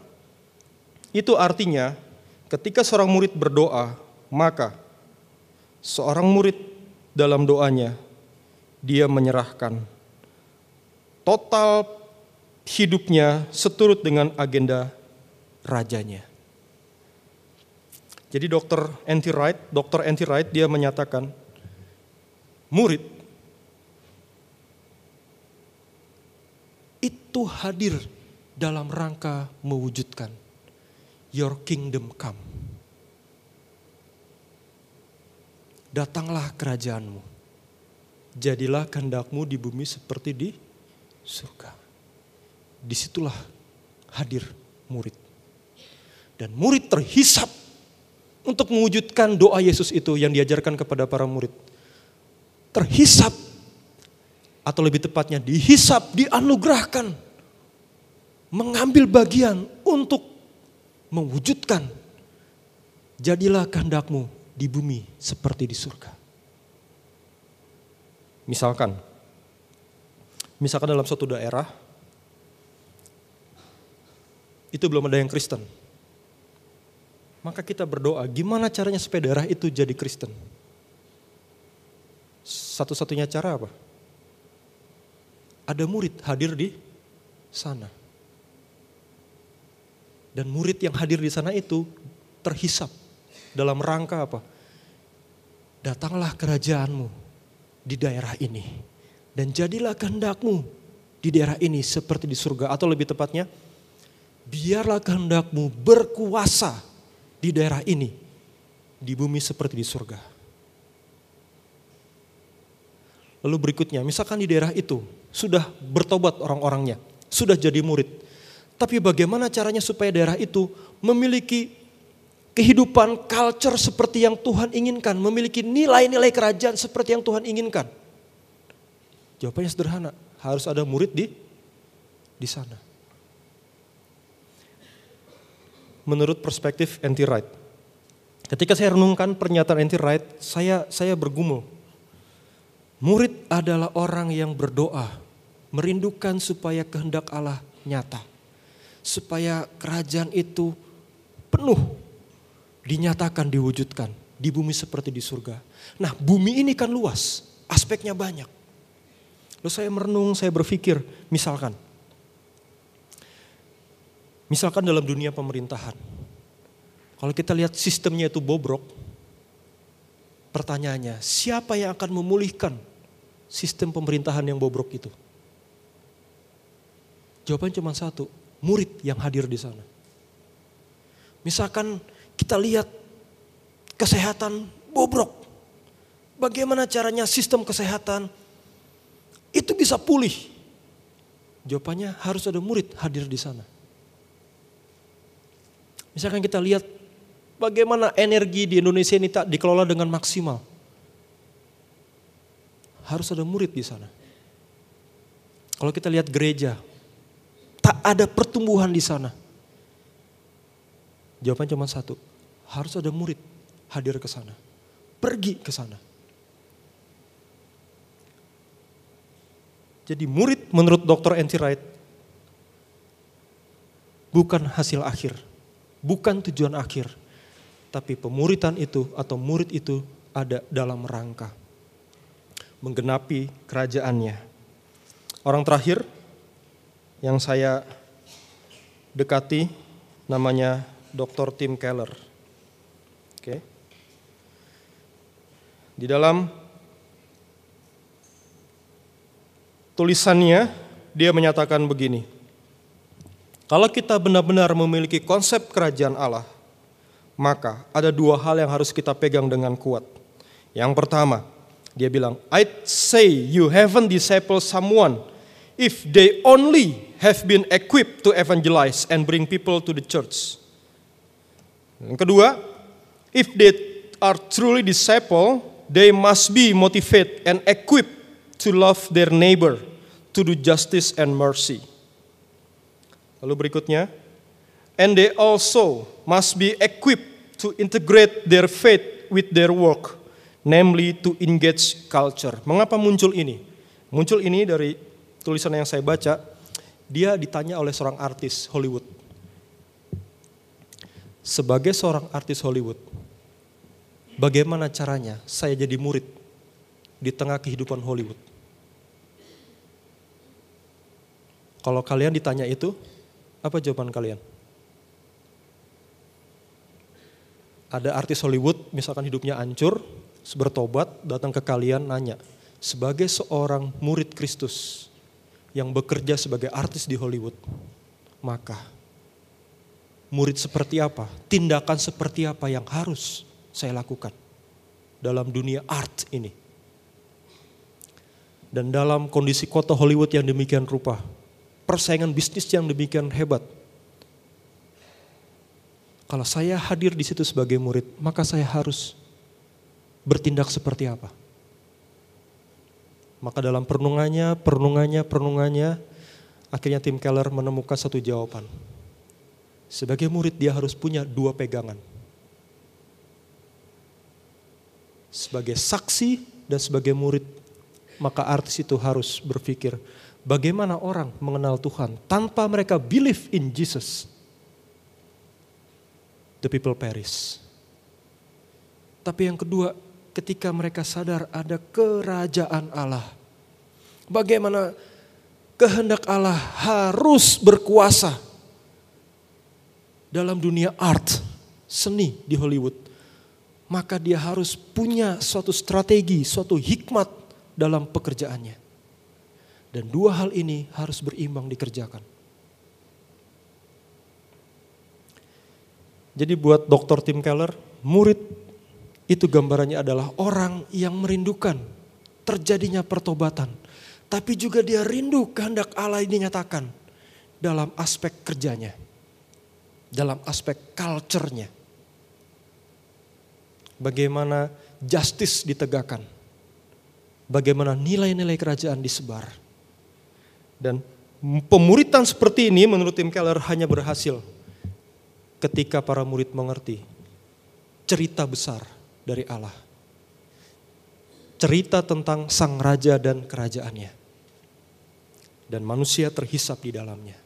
itu artinya ketika seorang murid berdoa, maka seorang murid dalam doanya dia menyerahkan total hidupnya seturut dengan agenda rajanya. Jadi dokter Anti Wright, dokter Anti Wright dia menyatakan murid itu hadir dalam rangka mewujudkan your kingdom come. datanglah kerajaanmu. Jadilah kehendakmu di bumi seperti di surga. Di situlah hadir murid. Dan murid terhisap untuk mewujudkan doa Yesus itu yang diajarkan kepada para murid. Terhisap atau lebih tepatnya dihisap, dianugerahkan. Mengambil bagian untuk mewujudkan. Jadilah kehendakmu di bumi seperti di surga. Misalkan, misalkan dalam suatu daerah, itu belum ada yang Kristen. Maka kita berdoa, gimana caranya supaya daerah itu jadi Kristen? Satu-satunya cara apa? Ada murid hadir di sana. Dan murid yang hadir di sana itu terhisap dalam rangka apa? Datanglah kerajaanmu di daerah ini. Dan jadilah kehendakmu di daerah ini seperti di surga. Atau lebih tepatnya, biarlah kehendakmu berkuasa di daerah ini. Di bumi seperti di surga. Lalu berikutnya, misalkan di daerah itu sudah bertobat orang-orangnya, sudah jadi murid. Tapi bagaimana caranya supaya daerah itu memiliki kehidupan culture seperti yang Tuhan inginkan, memiliki nilai-nilai kerajaan seperti yang Tuhan inginkan? Jawabannya sederhana, harus ada murid di di sana. Menurut perspektif anti right. Ketika saya renungkan pernyataan anti right, saya saya bergumul. Murid adalah orang yang berdoa, merindukan supaya kehendak Allah nyata. Supaya kerajaan itu penuh dinyatakan, diwujudkan di bumi seperti di surga. Nah, bumi ini kan luas, aspeknya banyak. Lalu saya merenung, saya berpikir, misalkan, misalkan dalam dunia pemerintahan, kalau kita lihat sistemnya itu bobrok, pertanyaannya, siapa yang akan memulihkan sistem pemerintahan yang bobrok itu? Jawabannya cuma satu, murid yang hadir di sana. Misalkan kita lihat kesehatan bobrok. Bagaimana caranya sistem kesehatan itu bisa pulih? Jawabannya harus ada murid hadir di sana. Misalkan kita lihat bagaimana energi di Indonesia ini tak dikelola dengan maksimal. Harus ada murid di sana. Kalau kita lihat gereja, tak ada pertumbuhan di sana Jawaban cuma satu, harus ada murid hadir ke sana. Pergi ke sana. Jadi murid menurut Dr. Anti Wright bukan hasil akhir, bukan tujuan akhir, tapi pemuritan itu atau murid itu ada dalam rangka menggenapi kerajaannya. Orang terakhir yang saya dekati namanya Dr. Tim Keller. Oke. Di dalam tulisannya dia menyatakan begini. Kalau kita benar-benar memiliki konsep kerajaan Allah, maka ada dua hal yang harus kita pegang dengan kuat. Yang pertama, dia bilang, I say you haven't discipled someone, if they only have been equipped to evangelize and bring people to the church. Yang kedua, if they are truly disciple, they must be motivated and equipped to love their neighbor, to do justice and mercy. Lalu berikutnya, and they also must be equipped to integrate their faith with their work, namely to engage culture. Mengapa muncul ini? Muncul ini dari tulisan yang saya baca, dia ditanya oleh seorang artis Hollywood. Sebagai seorang artis Hollywood, bagaimana caranya saya jadi murid di tengah kehidupan Hollywood? Kalau kalian ditanya itu, apa jawaban kalian? Ada artis Hollywood, misalkan hidupnya hancur, bertobat, datang ke kalian nanya, sebagai seorang murid Kristus, yang bekerja sebagai artis di Hollywood, maka murid seperti apa, tindakan seperti apa yang harus saya lakukan dalam dunia art ini. Dan dalam kondisi kota Hollywood yang demikian rupa, persaingan bisnis yang demikian hebat. Kalau saya hadir di situ sebagai murid, maka saya harus bertindak seperti apa? Maka dalam perenungannya, perenungannya, perenungannya, akhirnya Tim Keller menemukan satu jawaban. Sebagai murid dia harus punya dua pegangan. Sebagai saksi dan sebagai murid, maka artis itu harus berpikir, bagaimana orang mengenal Tuhan tanpa mereka believe in Jesus. The people perish. Tapi yang kedua, ketika mereka sadar ada kerajaan Allah. Bagaimana kehendak Allah harus berkuasa dalam dunia art, seni di Hollywood. Maka dia harus punya suatu strategi, suatu hikmat dalam pekerjaannya. Dan dua hal ini harus berimbang dikerjakan. Jadi buat Dr. Tim Keller, murid itu gambarannya adalah orang yang merindukan terjadinya pertobatan. Tapi juga dia rindu kehendak Allah ini nyatakan dalam aspek kerjanya. Dalam aspek culture-nya. Bagaimana justice ditegakkan. Bagaimana nilai-nilai kerajaan disebar. Dan pemuritan seperti ini menurut Tim Keller hanya berhasil ketika para murid mengerti cerita besar dari Allah. Cerita tentang sang raja dan kerajaannya. Dan manusia terhisap di dalamnya.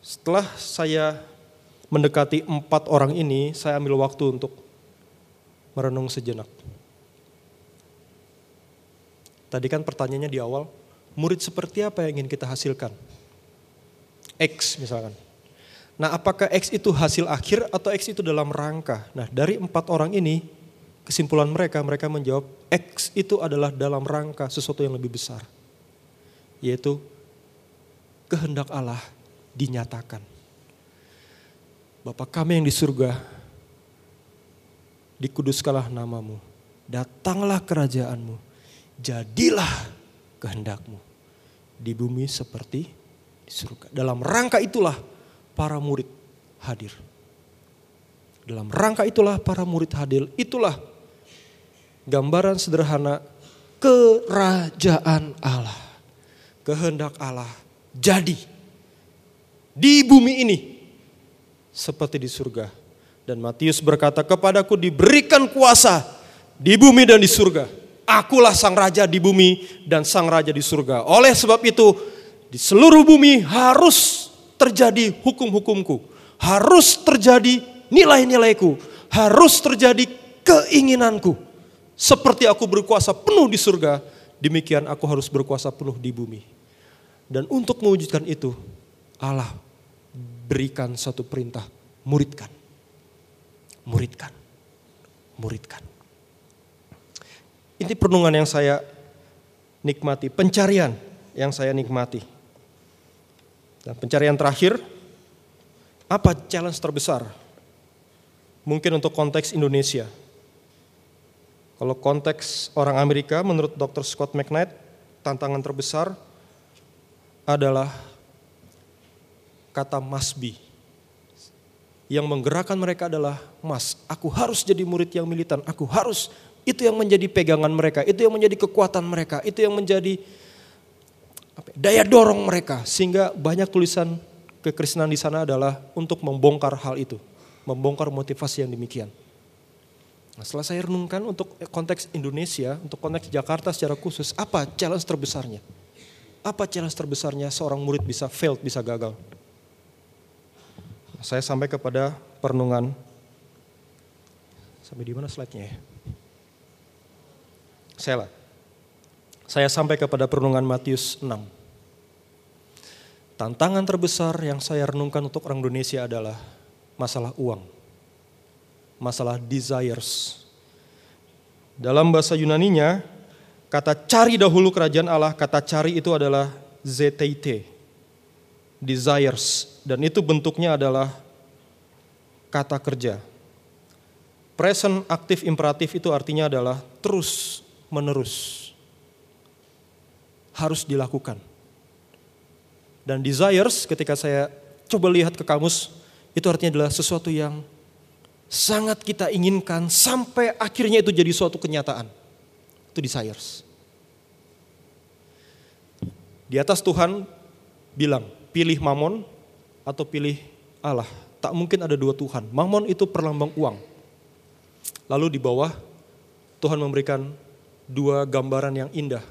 Setelah saya mendekati empat orang ini, saya ambil waktu untuk merenung sejenak. Tadi kan pertanyaannya di awal, murid seperti apa yang ingin kita hasilkan? X misalkan. Nah apakah X itu hasil akhir atau X itu dalam rangka? Nah dari empat orang ini kesimpulan mereka, mereka menjawab X itu adalah dalam rangka sesuatu yang lebih besar. Yaitu kehendak Allah dinyatakan. Bapak kami yang di surga, dikuduskanlah namamu, datanglah kerajaanmu, jadilah kehendakmu di bumi seperti di surga. Dalam rangka itulah para murid hadir. Dalam rangka itulah para murid hadir. Itulah gambaran sederhana kerajaan Allah. Kehendak Allah jadi di bumi ini seperti di surga. Dan Matius berkata kepadaku diberikan kuasa di bumi dan di surga. Akulah sang raja di bumi dan sang raja di surga. Oleh sebab itu di seluruh bumi harus terjadi hukum-hukumku. Harus terjadi nilai-nilaiku. Harus terjadi keinginanku. Seperti aku berkuasa penuh di surga, demikian aku harus berkuasa penuh di bumi. Dan untuk mewujudkan itu, Allah berikan satu perintah, muridkan. Muridkan. Muridkan. Ini perenungan yang saya nikmati, pencarian yang saya nikmati. Dan pencarian terakhir, apa challenge terbesar? Mungkin untuk konteks Indonesia. Kalau konteks orang Amerika, menurut Dr. Scott McKnight, tantangan terbesar adalah kata must be. Yang menggerakkan mereka adalah mas, aku harus jadi murid yang militan, aku harus. Itu yang menjadi pegangan mereka, itu yang menjadi kekuatan mereka, itu yang menjadi daya dorong mereka. Sehingga banyak tulisan kekristenan di sana adalah untuk membongkar hal itu. Membongkar motivasi yang demikian. Nah, setelah saya renungkan untuk konteks Indonesia, untuk konteks Jakarta secara khusus, apa challenge terbesarnya? Apa challenge terbesarnya seorang murid bisa fail, bisa gagal? Saya sampai kepada perenungan. Sampai di mana slide-nya ya? Saya lah. Saya sampai kepada perenungan Matius 6. Tantangan terbesar yang saya renungkan untuk orang Indonesia adalah masalah uang masalah desires. Dalam bahasa Yunaninya, kata cari dahulu kerajaan Allah, kata cari itu adalah ZTT, desires. Dan itu bentuknya adalah kata kerja. Present aktif imperatif itu artinya adalah terus menerus. Harus dilakukan. Dan desires ketika saya coba lihat ke kamus, itu artinya adalah sesuatu yang sangat kita inginkan sampai akhirnya itu jadi suatu kenyataan. Itu desires. Di atas Tuhan bilang, pilih mamon atau pilih Allah. Tak mungkin ada dua Tuhan. Mamon itu perlambang uang. Lalu di bawah Tuhan memberikan dua gambaran yang indah.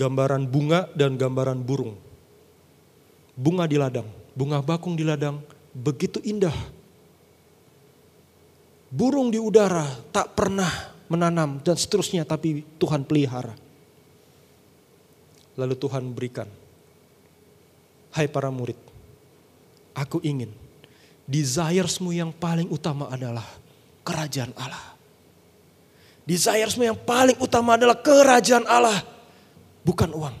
Gambaran bunga dan gambaran burung. Bunga di ladang, bunga bakung di ladang, begitu indah burung di udara tak pernah menanam dan seterusnya tapi Tuhan pelihara. Lalu Tuhan berikan, hai para murid, aku ingin desiresmu yang paling utama adalah kerajaan Allah. Desiresmu yang paling utama adalah kerajaan Allah, bukan uang.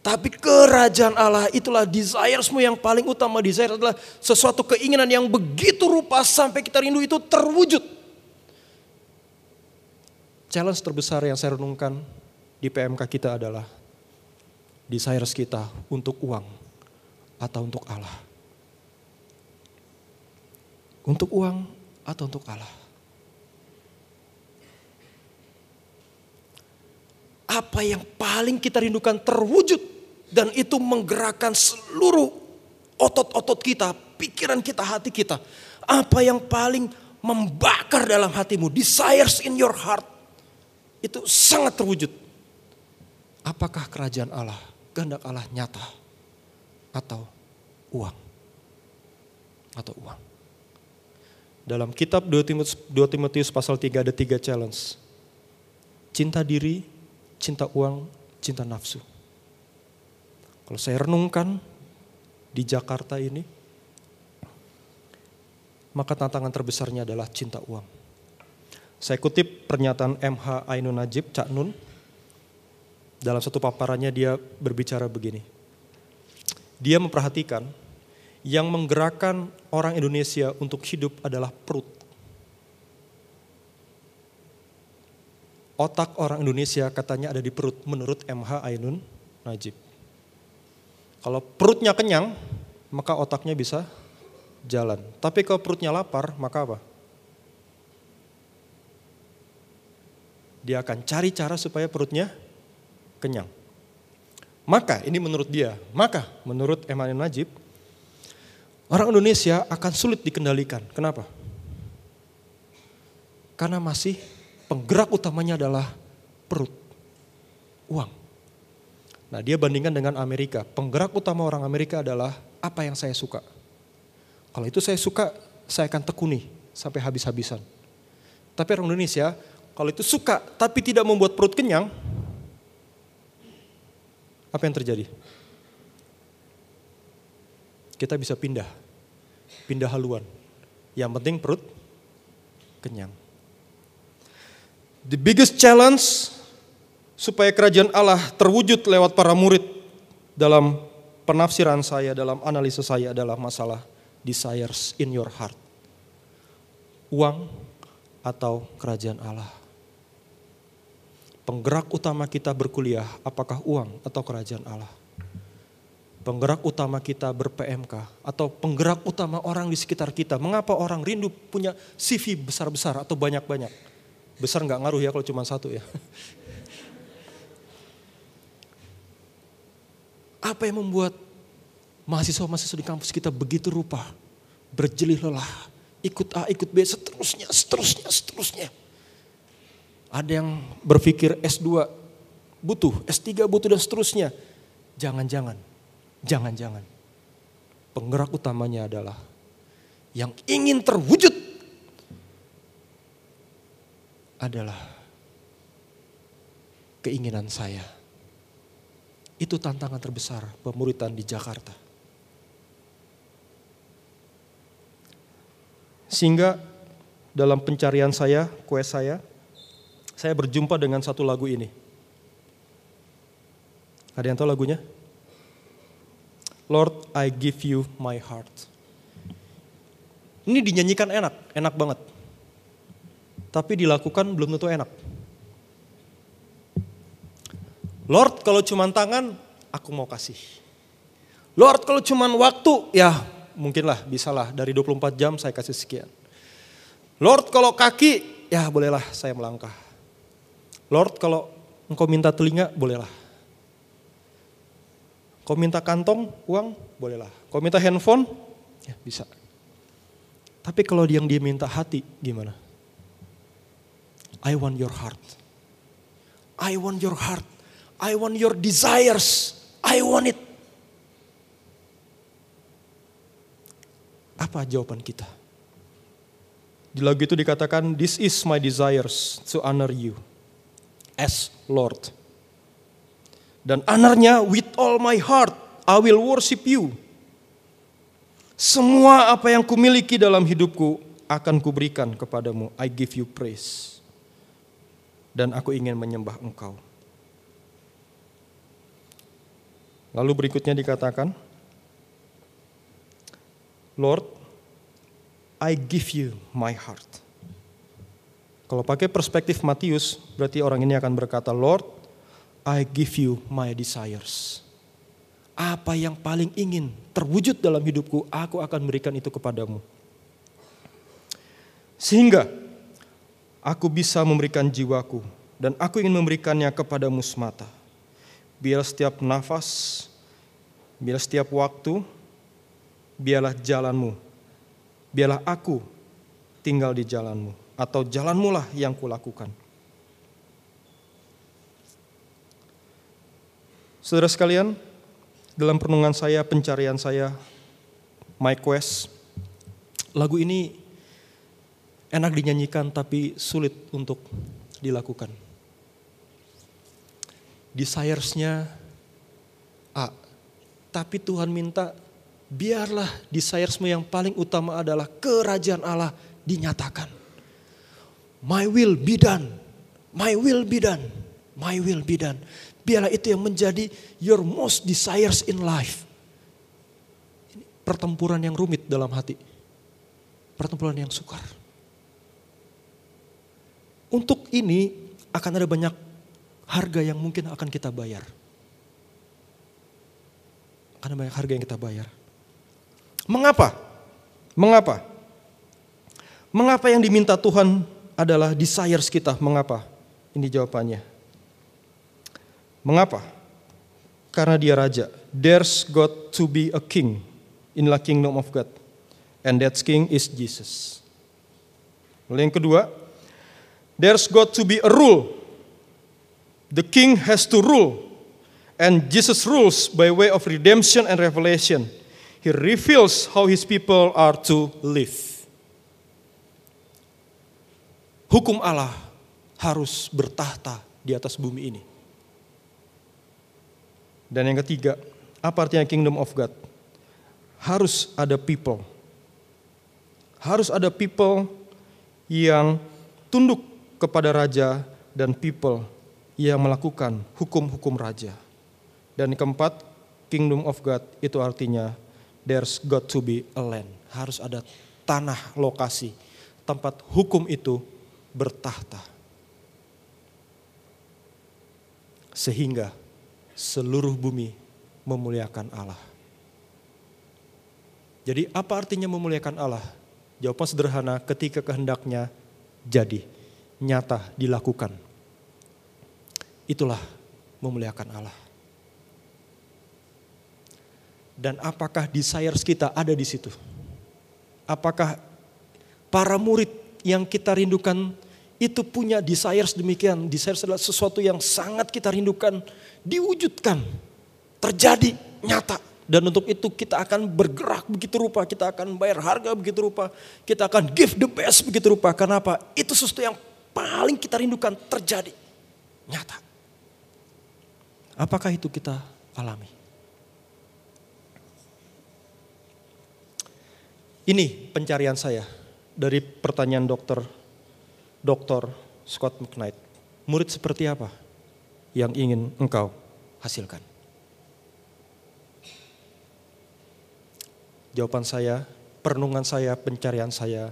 Tapi kerajaan Allah itulah desiresmu yang paling utama. Desire adalah sesuatu keinginan yang begitu rupa sampai kita rindu itu terwujud. Challenge terbesar yang saya renungkan di PMK kita adalah desires kita untuk uang atau untuk Allah. Untuk uang atau untuk Allah. Apa yang paling kita rindukan terwujud dan itu menggerakkan seluruh otot-otot kita, pikiran kita, hati kita. Apa yang paling membakar dalam hatimu, desires in your heart, itu sangat terwujud. Apakah kerajaan Allah, kehendak Allah nyata atau uang? Atau uang. Dalam kitab 2 Timotius, 2 Timotius pasal 3 ada tiga challenge. Cinta diri, cinta uang, cinta nafsu. Kalau saya renungkan di Jakarta ini, maka tantangan terbesarnya adalah cinta uang. Saya kutip pernyataan MH Ainun Najib, Cak Nun. Dalam satu paparannya dia berbicara begini. Dia memperhatikan yang menggerakkan orang Indonesia untuk hidup adalah perut. Otak orang Indonesia katanya ada di perut menurut MH Ainun Najib. Kalau perutnya kenyang, maka otaknya bisa jalan. Tapi kalau perutnya lapar, maka apa? Dia akan cari cara supaya perutnya kenyang. Maka ini menurut dia, maka menurut Ainun Najib, orang Indonesia akan sulit dikendalikan. Kenapa? Karena masih penggerak utamanya adalah perut, uang. Nah dia bandingkan dengan Amerika. Penggerak utama orang Amerika adalah apa yang saya suka. Kalau itu saya suka, saya akan tekuni sampai habis-habisan. Tapi orang Indonesia, kalau itu suka tapi tidak membuat perut kenyang, apa yang terjadi? Kita bisa pindah, pindah haluan. Yang penting perut kenyang. The biggest challenge supaya kerajaan Allah terwujud lewat para murid dalam penafsiran saya, dalam analisa saya adalah masalah desires in your heart. Uang atau kerajaan Allah. Penggerak utama kita berkuliah, apakah uang atau kerajaan Allah? Penggerak utama kita ber-PMK atau penggerak utama orang di sekitar kita. Mengapa orang rindu punya CV besar-besar atau banyak-banyak? Besar nggak ngaruh ya kalau cuma satu ya. Apa yang membuat mahasiswa-mahasiswa di kampus kita begitu rupa, berjelih lelah, ikut A, ikut B, seterusnya, seterusnya, seterusnya. Ada yang berpikir S2 butuh, S3 butuh dan seterusnya. Jangan-jangan, jangan-jangan. Penggerak utamanya adalah yang ingin terwujud adalah keinginan saya. Itu tantangan terbesar pemuritan di Jakarta. Sehingga dalam pencarian saya, quest saya, saya berjumpa dengan satu lagu ini. Ada yang tahu lagunya? Lord, I give you my heart. Ini dinyanyikan enak, enak banget. Tapi dilakukan belum tentu enak. Lord, kalau cuma tangan, aku mau kasih. Lord, kalau cuma waktu, ya mungkinlah bisalah dari 24 jam saya kasih sekian. Lord kalau kaki ya bolehlah saya melangkah. Lord kalau engkau minta telinga bolehlah. Kau minta kantong uang bolehlah. Kau minta handphone ya bisa. Tapi kalau yang dia minta hati gimana? I want your heart. I want your heart. I want your desires. I want it. Apa jawaban kita? Di lagu itu dikatakan, This is my desires to honor you as Lord. Dan honornya with all my heart, I will worship you. Semua apa yang kumiliki dalam hidupku akan kuberikan kepadamu. I give you praise. Dan aku ingin menyembah engkau. Lalu berikutnya dikatakan, Lord, I give you my heart. Kalau pakai perspektif Matius, berarti orang ini akan berkata, Lord, I give you my desires. Apa yang paling ingin terwujud dalam hidupku, aku akan berikan itu kepadamu. Sehingga aku bisa memberikan jiwaku dan aku ingin memberikannya kepadamu semata. Biar setiap nafas, biar setiap waktu, biarlah jalanmu, biarlah aku tinggal di jalanmu, atau jalanmu lah yang kulakukan. Saudara sekalian, dalam perenungan saya, pencarian saya, My Quest, lagu ini enak dinyanyikan tapi sulit untuk dilakukan. Desires-nya A, tapi Tuhan minta biarlah desiresmu yang paling utama adalah kerajaan Allah dinyatakan. My will be done, my will be done, my will be done. Biarlah itu yang menjadi your most desires in life. Pertempuran yang rumit dalam hati. Pertempuran yang sukar. Untuk ini akan ada banyak harga yang mungkin akan kita bayar. Akan ada banyak harga yang kita bayar. Mengapa? Mengapa? Mengapa yang diminta Tuhan adalah desires kita? Mengapa? Ini jawabannya. Mengapa? Karena dia raja. There's got to be a king in the kingdom of God. And that king is Jesus. Lalu yang kedua, there's got to be a rule. The king has to rule. And Jesus rules by way of redemption and revelation. He reveals how his people are to live. Hukum Allah harus bertahta di atas bumi ini. Dan yang ketiga, apa artinya kingdom of God? Harus ada people. Harus ada people yang tunduk kepada raja dan people yang melakukan hukum-hukum raja. Dan keempat, kingdom of God itu artinya there's got to be a land. Harus ada tanah lokasi tempat hukum itu bertahta. sehingga seluruh bumi memuliakan Allah. Jadi apa artinya memuliakan Allah? Jawaban sederhana ketika kehendaknya jadi, nyata, dilakukan. Itulah memuliakan Allah. Dan apakah desires kita ada di situ? Apakah para murid yang kita rindukan itu punya desires demikian. Desires adalah sesuatu yang sangat kita rindukan diwujudkan, terjadi, nyata. Dan untuk itu kita akan bergerak begitu rupa, kita akan bayar harga begitu rupa, kita akan give the best begitu rupa. Kenapa? Itu sesuatu yang paling kita rindukan terjadi, nyata. Apakah itu kita alami? Ini pencarian saya dari pertanyaan dokter Dr. Scott McKnight. Murid seperti apa yang ingin engkau hasilkan? Jawaban saya, perenungan saya, pencarian saya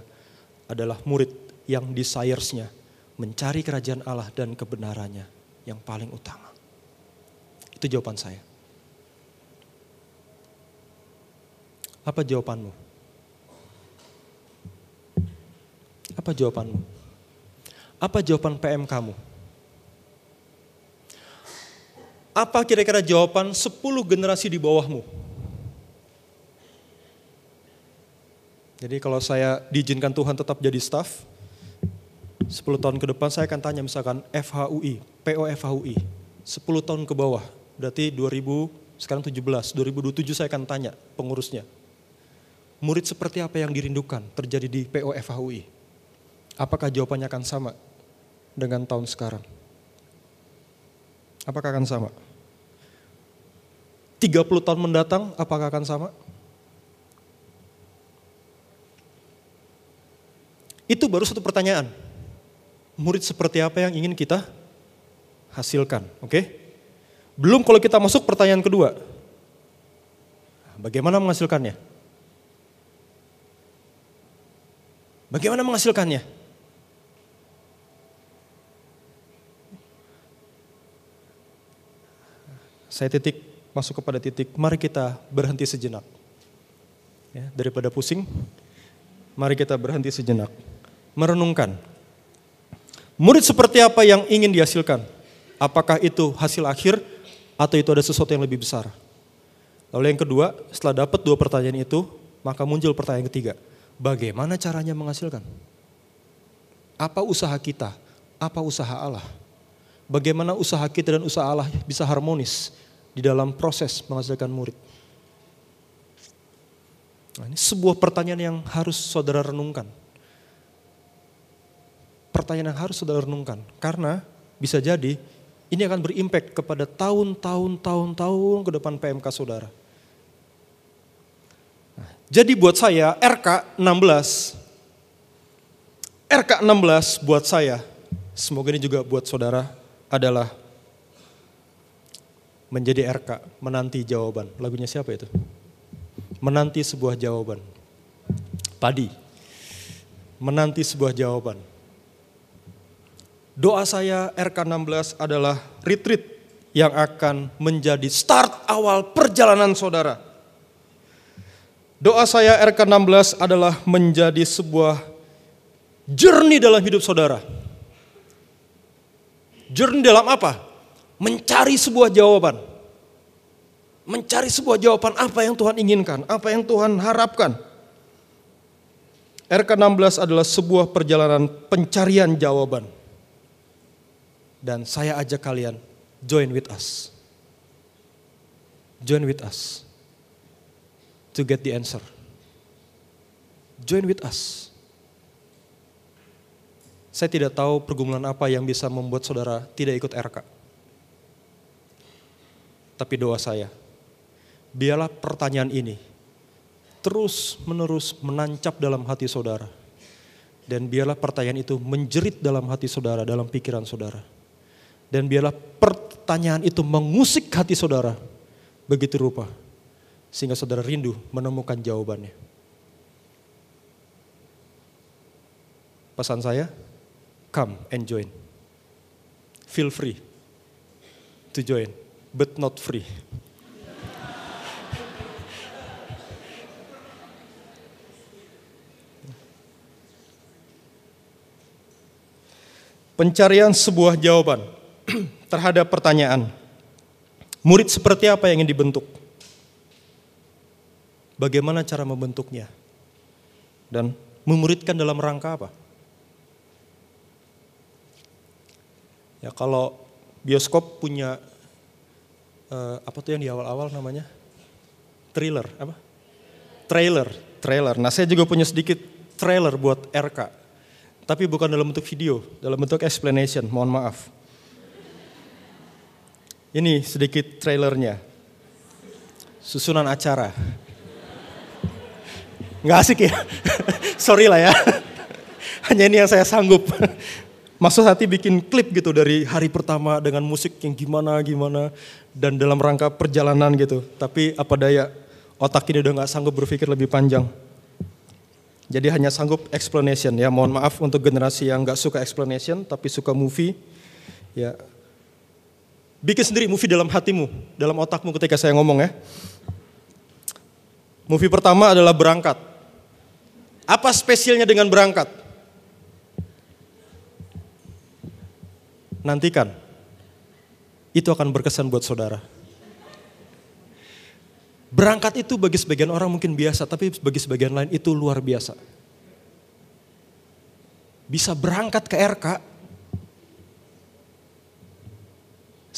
adalah murid yang desires-nya mencari kerajaan Allah dan kebenarannya yang paling utama. Itu jawaban saya. Apa jawabanmu? Apa jawabanmu? Apa jawaban PM kamu? Apa kira-kira jawaban 10 generasi di bawahmu? Jadi kalau saya diizinkan Tuhan tetap jadi staff, 10 tahun ke depan saya akan tanya misalkan FHUI, POFHUI, 10 tahun ke bawah, berarti 2000, sekarang 17, 2027 saya akan tanya pengurusnya. Murid seperti apa yang dirindukan terjadi di POFHUI? Apakah jawabannya akan sama dengan tahun sekarang? Apakah akan sama? 30 tahun mendatang apakah akan sama? Itu baru satu pertanyaan. Murid seperti apa yang ingin kita hasilkan, oke? Okay? Belum kalau kita masuk pertanyaan kedua. Bagaimana menghasilkannya? Bagaimana menghasilkannya? Saya titik masuk kepada titik, mari kita berhenti sejenak. Ya, daripada pusing, mari kita berhenti sejenak. Merenungkan. Murid seperti apa yang ingin dihasilkan? Apakah itu hasil akhir atau itu ada sesuatu yang lebih besar? Lalu yang kedua, setelah dapat dua pertanyaan itu, maka muncul pertanyaan ketiga. Bagaimana caranya menghasilkan? Apa usaha kita? Apa usaha Allah? Bagaimana usaha kita dan usaha Allah bisa harmonis di dalam proses menghasilkan murid. Nah, ini sebuah pertanyaan yang harus saudara renungkan. Pertanyaan yang harus saudara renungkan. Karena bisa jadi ini akan berimpact kepada tahun-tahun, tahun-tahun ke depan PMK saudara. Jadi buat saya RK 16, RK 16 buat saya, semoga ini juga buat saudara adalah menjadi RK, menanti jawaban. Lagunya siapa itu? Menanti sebuah jawaban. Padi. Menanti sebuah jawaban. Doa saya RK16 adalah retreat yang akan menjadi start awal perjalanan saudara. Doa saya RK16 adalah menjadi sebuah journey dalam hidup saudara. Journey dalam apa? mencari sebuah jawaban. Mencari sebuah jawaban apa yang Tuhan inginkan, apa yang Tuhan harapkan. RK16 adalah sebuah perjalanan pencarian jawaban. Dan saya ajak kalian join with us. Join with us to get the answer. Join with us. Saya tidak tahu pergumulan apa yang bisa membuat saudara tidak ikut RK. Tapi doa saya, biarlah pertanyaan ini terus menerus menancap dalam hati saudara. Dan biarlah pertanyaan itu menjerit dalam hati saudara, dalam pikiran saudara. Dan biarlah pertanyaan itu mengusik hati saudara begitu rupa. Sehingga saudara rindu menemukan jawabannya. Pesan saya, come and join. Feel free to join, but not free. Pencarian sebuah jawaban terhadap pertanyaan, murid seperti apa yang ingin dibentuk? Bagaimana cara membentuknya? Dan memuridkan dalam rangka apa? Ya kalau bioskop punya uh, apa tuh yang di awal-awal namanya? Trailer, apa? Trailer, trailer. Nah, saya juga punya sedikit trailer buat RK tapi bukan dalam bentuk video, dalam bentuk explanation, mohon maaf. Ini sedikit trailernya. Susunan acara. Nggak asik ya? Sorry lah ya. Hanya ini yang saya sanggup. Maksud hati bikin klip gitu dari hari pertama dengan musik yang gimana-gimana. Dan dalam rangka perjalanan gitu. Tapi apa daya, otak ini udah nggak sanggup berpikir lebih panjang. Jadi hanya sanggup explanation ya. Mohon maaf untuk generasi yang nggak suka explanation tapi suka movie. Ya. Bikin sendiri movie dalam hatimu, dalam otakmu ketika saya ngomong ya. Movie pertama adalah Berangkat. Apa spesialnya dengan Berangkat? Nantikan. Itu akan berkesan buat saudara. Berangkat itu bagi sebagian orang mungkin biasa, tapi bagi sebagian lain itu luar biasa. Bisa berangkat ke RK.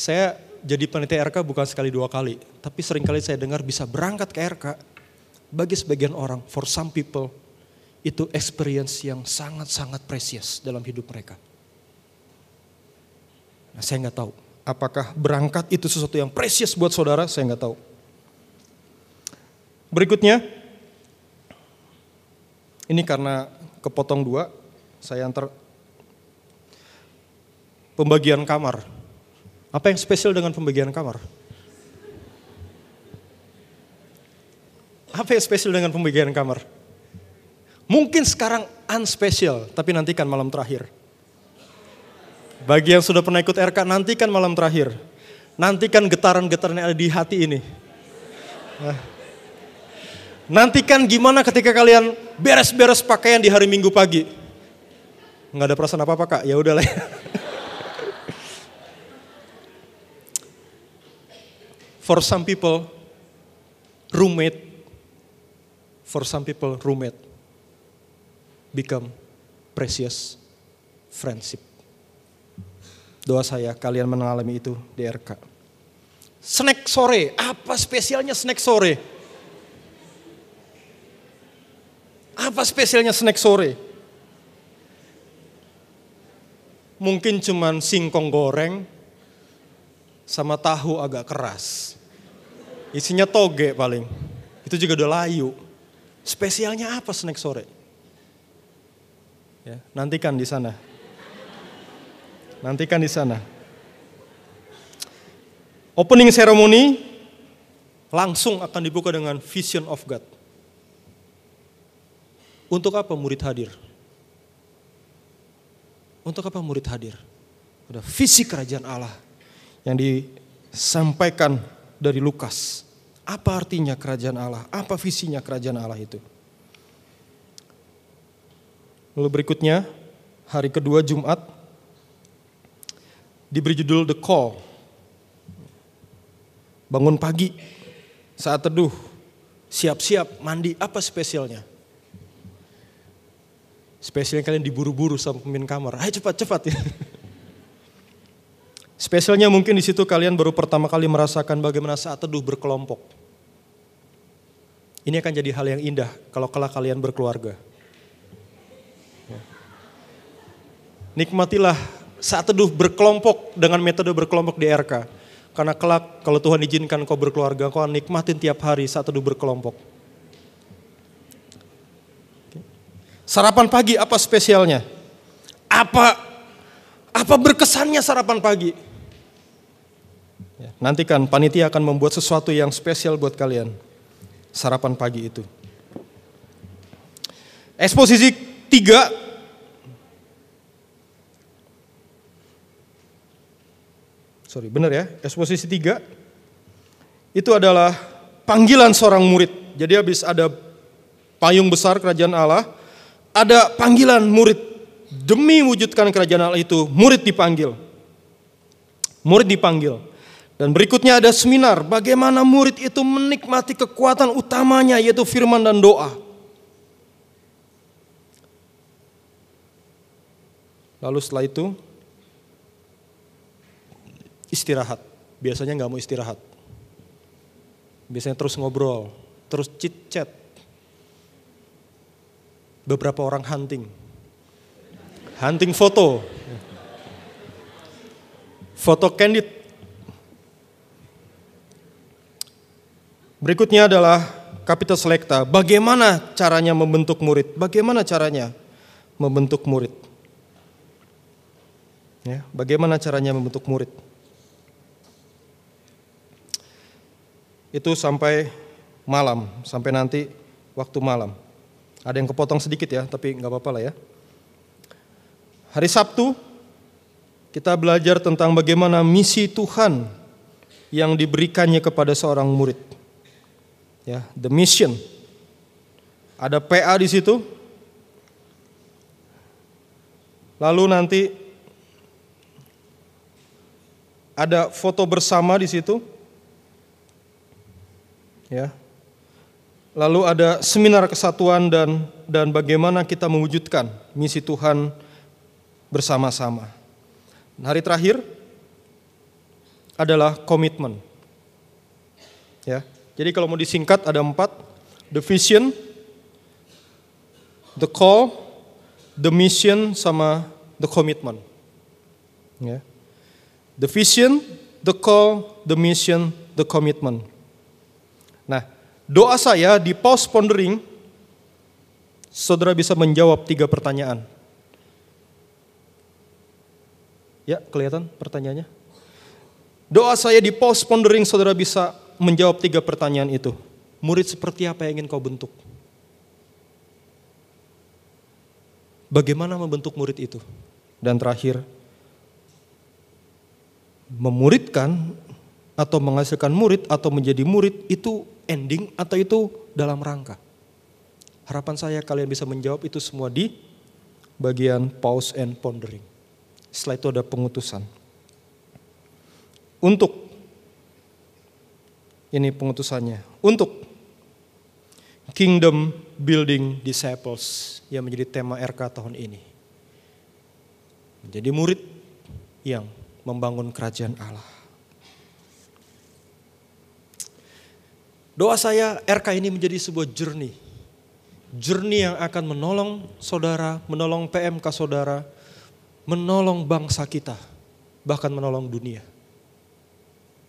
Saya jadi panitia RK bukan sekali dua kali, tapi sering kali saya dengar bisa berangkat ke RK. Bagi sebagian orang, for some people, itu experience yang sangat-sangat precious dalam hidup mereka. Nah, saya nggak tahu apakah berangkat itu sesuatu yang precious buat saudara, saya nggak tahu. Berikutnya, ini karena kepotong dua, saya antar pembagian kamar. Apa yang spesial dengan pembagian kamar? Apa yang spesial dengan pembagian kamar? Mungkin sekarang unspecial, tapi nantikan malam terakhir. Bagi yang sudah pernah ikut RK, nantikan malam terakhir. Nantikan getaran-getaran yang ada di hati ini. Nantikan gimana ketika kalian beres-beres pakaian di hari Minggu pagi. Nggak ada perasaan apa-apa kak, ya udahlah. For some people, roommate, for some people, roommate become precious friendship. Doa saya kalian mengalami itu di RK. Snack sore, apa spesialnya snack sore? Apa spesialnya snack sore? Mungkin cuman singkong goreng sama tahu agak keras. Isinya toge paling. Itu juga udah layu. Spesialnya apa snack sore? Ya, nantikan di sana. Nantikan di sana. Opening ceremony langsung akan dibuka dengan vision of God. Untuk apa murid hadir? Untuk apa murid hadir? Ada visi kerajaan Allah yang disampaikan dari Lukas. Apa artinya kerajaan Allah? Apa visinya kerajaan Allah itu? Lalu berikutnya, hari kedua Jumat, diberi judul The Call. Bangun pagi, saat teduh, siap-siap, mandi, apa spesialnya? Spesialnya kalian diburu-buru sama pemimpin kamar. Ayo cepat, cepat. Ya. Spesialnya mungkin di situ kalian baru pertama kali merasakan bagaimana saat teduh berkelompok. Ini akan jadi hal yang indah kalau kelak kalian berkeluarga. Ya. Nikmatilah saat teduh berkelompok dengan metode berkelompok di RK. Karena kelak kalau Tuhan izinkan kau berkeluarga, kau nikmatin tiap hari saat teduh berkelompok. Sarapan pagi apa spesialnya? Apa apa berkesannya sarapan pagi? Ya, nantikan panitia akan membuat sesuatu yang spesial buat kalian. Sarapan pagi itu. Eksposisi tiga sorry benar ya, eksposisi tiga itu adalah panggilan seorang murid. Jadi habis ada payung besar kerajaan Allah, ada panggilan murid demi wujudkan kerajaan Allah itu, murid dipanggil. Murid dipanggil. Dan berikutnya ada seminar bagaimana murid itu menikmati kekuatan utamanya yaitu firman dan doa. Lalu setelah itu istirahat. Biasanya nggak mau istirahat. Biasanya terus ngobrol, terus chit chat. Beberapa orang hunting. Hunting foto. Foto candid Berikutnya adalah kapital selekta. Bagaimana caranya membentuk murid? Bagaimana caranya membentuk murid? Ya, bagaimana caranya membentuk murid? Itu sampai malam, sampai nanti waktu malam. Ada yang kepotong sedikit ya, tapi nggak apa-apa lah ya. Hari Sabtu kita belajar tentang bagaimana misi Tuhan yang diberikannya kepada seorang murid ya, the mission. Ada PA di situ. Lalu nanti ada foto bersama di situ. Ya. Lalu ada seminar kesatuan dan dan bagaimana kita mewujudkan misi Tuhan bersama-sama. Hari terakhir adalah komitmen. Ya. Jadi kalau mau disingkat ada empat. The vision, the call, the mission, sama the commitment. Ya. The vision, the call, the mission, the commitment. Nah, doa saya di pause pondering, saudara bisa menjawab tiga pertanyaan. Ya, kelihatan pertanyaannya? Doa saya di pause pondering, saudara bisa menjawab tiga pertanyaan itu. Murid seperti apa yang ingin kau bentuk? Bagaimana membentuk murid itu? Dan terakhir, memuridkan atau menghasilkan murid atau menjadi murid itu ending atau itu dalam rangka. Harapan saya kalian bisa menjawab itu semua di bagian pause and pondering. Setelah itu ada pengutusan. Untuk ini pengutusannya untuk Kingdom Building Disciples yang menjadi tema RK tahun ini. Menjadi murid yang membangun kerajaan Allah. Doa saya RK ini menjadi sebuah journey. Journey yang akan menolong saudara, menolong PMK saudara, menolong bangsa kita, bahkan menolong dunia.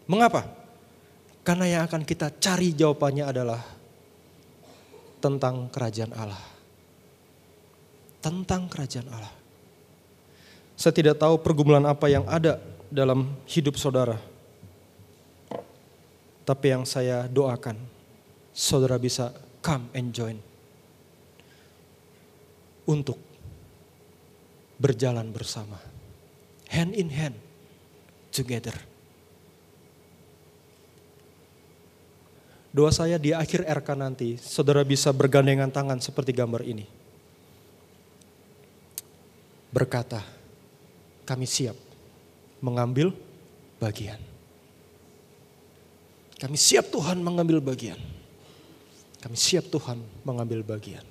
Mengapa? Karena yang akan kita cari jawabannya adalah tentang kerajaan Allah. Tentang kerajaan Allah. Saya tidak tahu pergumulan apa yang ada dalam hidup saudara. Tapi yang saya doakan, saudara bisa come and join. Untuk berjalan bersama. Hand in hand, together Doa saya di akhir RK nanti, saudara bisa bergandengan tangan seperti gambar ini. Berkata, kami siap mengambil bagian. Kami siap Tuhan mengambil bagian. Kami siap Tuhan mengambil bagian.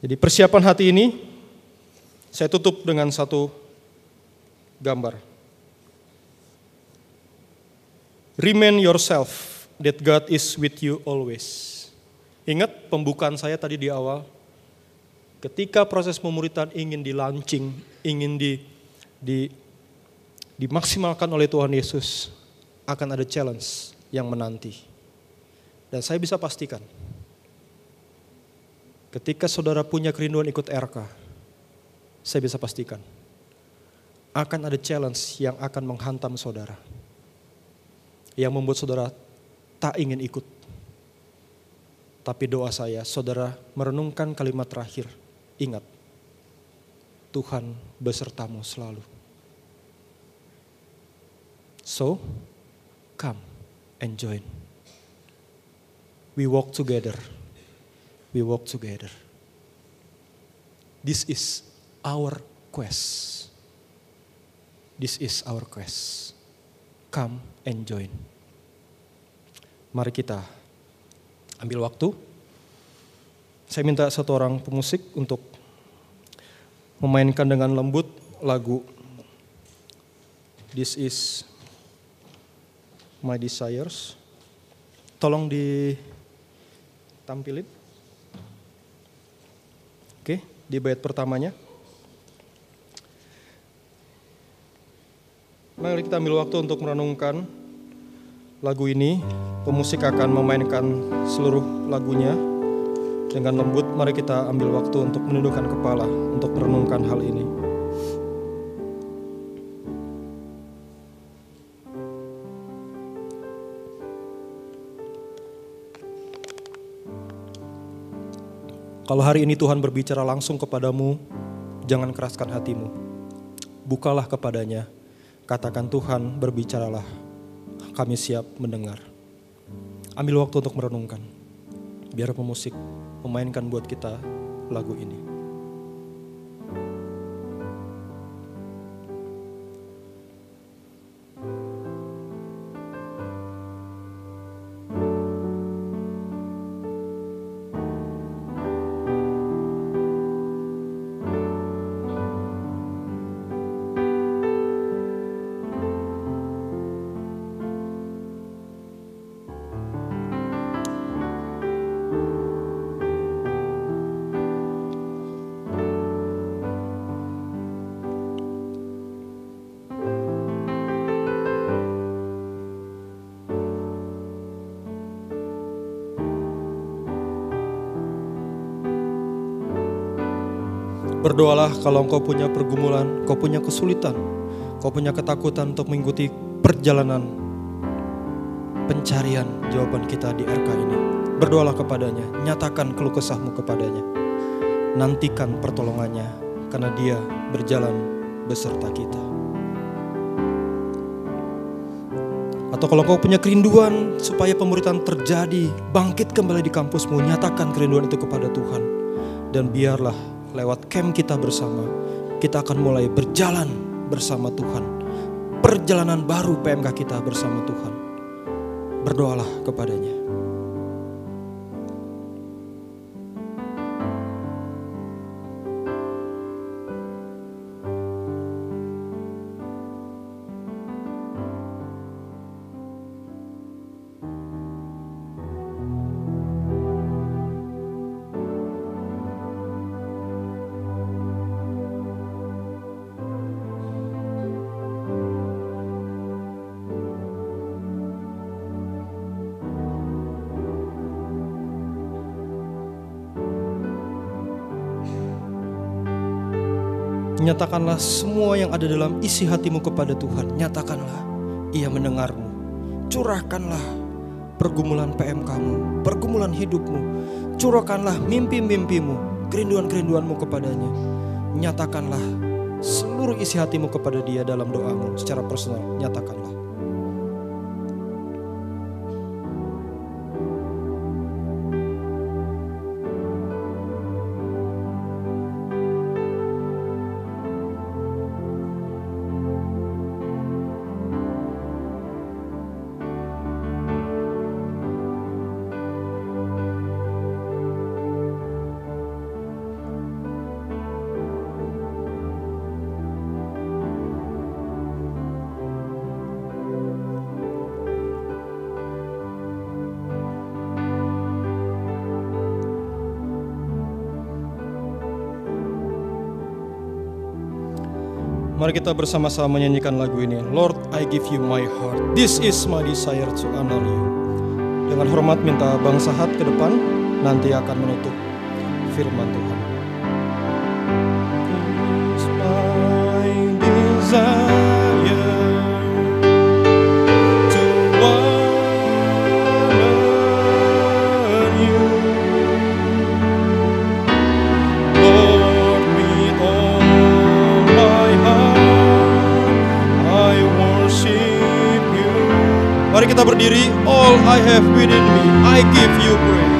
Jadi persiapan hati ini saya tutup dengan satu gambar. Remain yourself that God is with you always. Ingat pembukaan saya tadi di awal. Ketika proses pemuritan ingin dilaunching, ingin di, di, dimaksimalkan oleh Tuhan Yesus, akan ada challenge yang menanti. Dan saya bisa pastikan, ketika saudara punya kerinduan ikut RK, saya bisa pastikan, akan ada challenge yang akan menghantam saudara yang membuat saudara tak ingin ikut. Tapi doa saya, saudara merenungkan kalimat terakhir. Ingat, Tuhan besertamu selalu. So, come and join. We walk together. We walk together. This is our quest. This is our quest. Come and join. Mari kita ambil waktu. Saya minta satu orang pemusik untuk memainkan dengan lembut lagu This is my desires. Tolong ditampilin. Oke, di bait pertamanya. Mari kita ambil waktu untuk merenungkan lagu ini. Pemusik akan memainkan seluruh lagunya dengan lembut. Mari kita ambil waktu untuk menundukkan kepala untuk merenungkan hal ini. Kalau hari ini Tuhan berbicara langsung kepadamu, jangan keraskan hatimu. Bukalah kepadanya, katakan Tuhan berbicaralah, kami siap mendengar. Ambil waktu untuk merenungkan, biar pemusik memainkan buat kita lagu ini. Berdoalah kalau engkau punya pergumulan, kau punya kesulitan, kau punya ketakutan untuk mengikuti perjalanan pencarian jawaban kita di RK ini. Berdoalah kepadanya, nyatakan keluh kesahmu kepadanya. Nantikan pertolongannya, karena dia berjalan beserta kita. Atau kalau kau punya kerinduan supaya pemuritan terjadi, bangkit kembali di kampusmu, nyatakan kerinduan itu kepada Tuhan. Dan biarlah lewat camp kita bersama, kita akan mulai berjalan bersama Tuhan. Perjalanan baru PMK kita bersama Tuhan. Berdoalah kepadanya. Nyatakanlah semua yang ada dalam isi hatimu kepada Tuhan. Nyatakanlah, ia mendengarmu. Curahkanlah pergumulan PM kamu, pergumulan hidupmu. Curahkanlah mimpi-mimpimu, kerinduan-kerinduanmu kepadanya. Nyatakanlah seluruh isi hatimu kepada dia dalam doamu secara personal. Nyatakanlah. Mari kita bersama-sama menyanyikan lagu ini. Lord, I give you my heart. This is my desire to honor you. Dengan hormat minta Bang Sahat ke depan, nanti akan menutup firman Tuhan. This is my desire kita berdiri, all I have within me, I give you praise.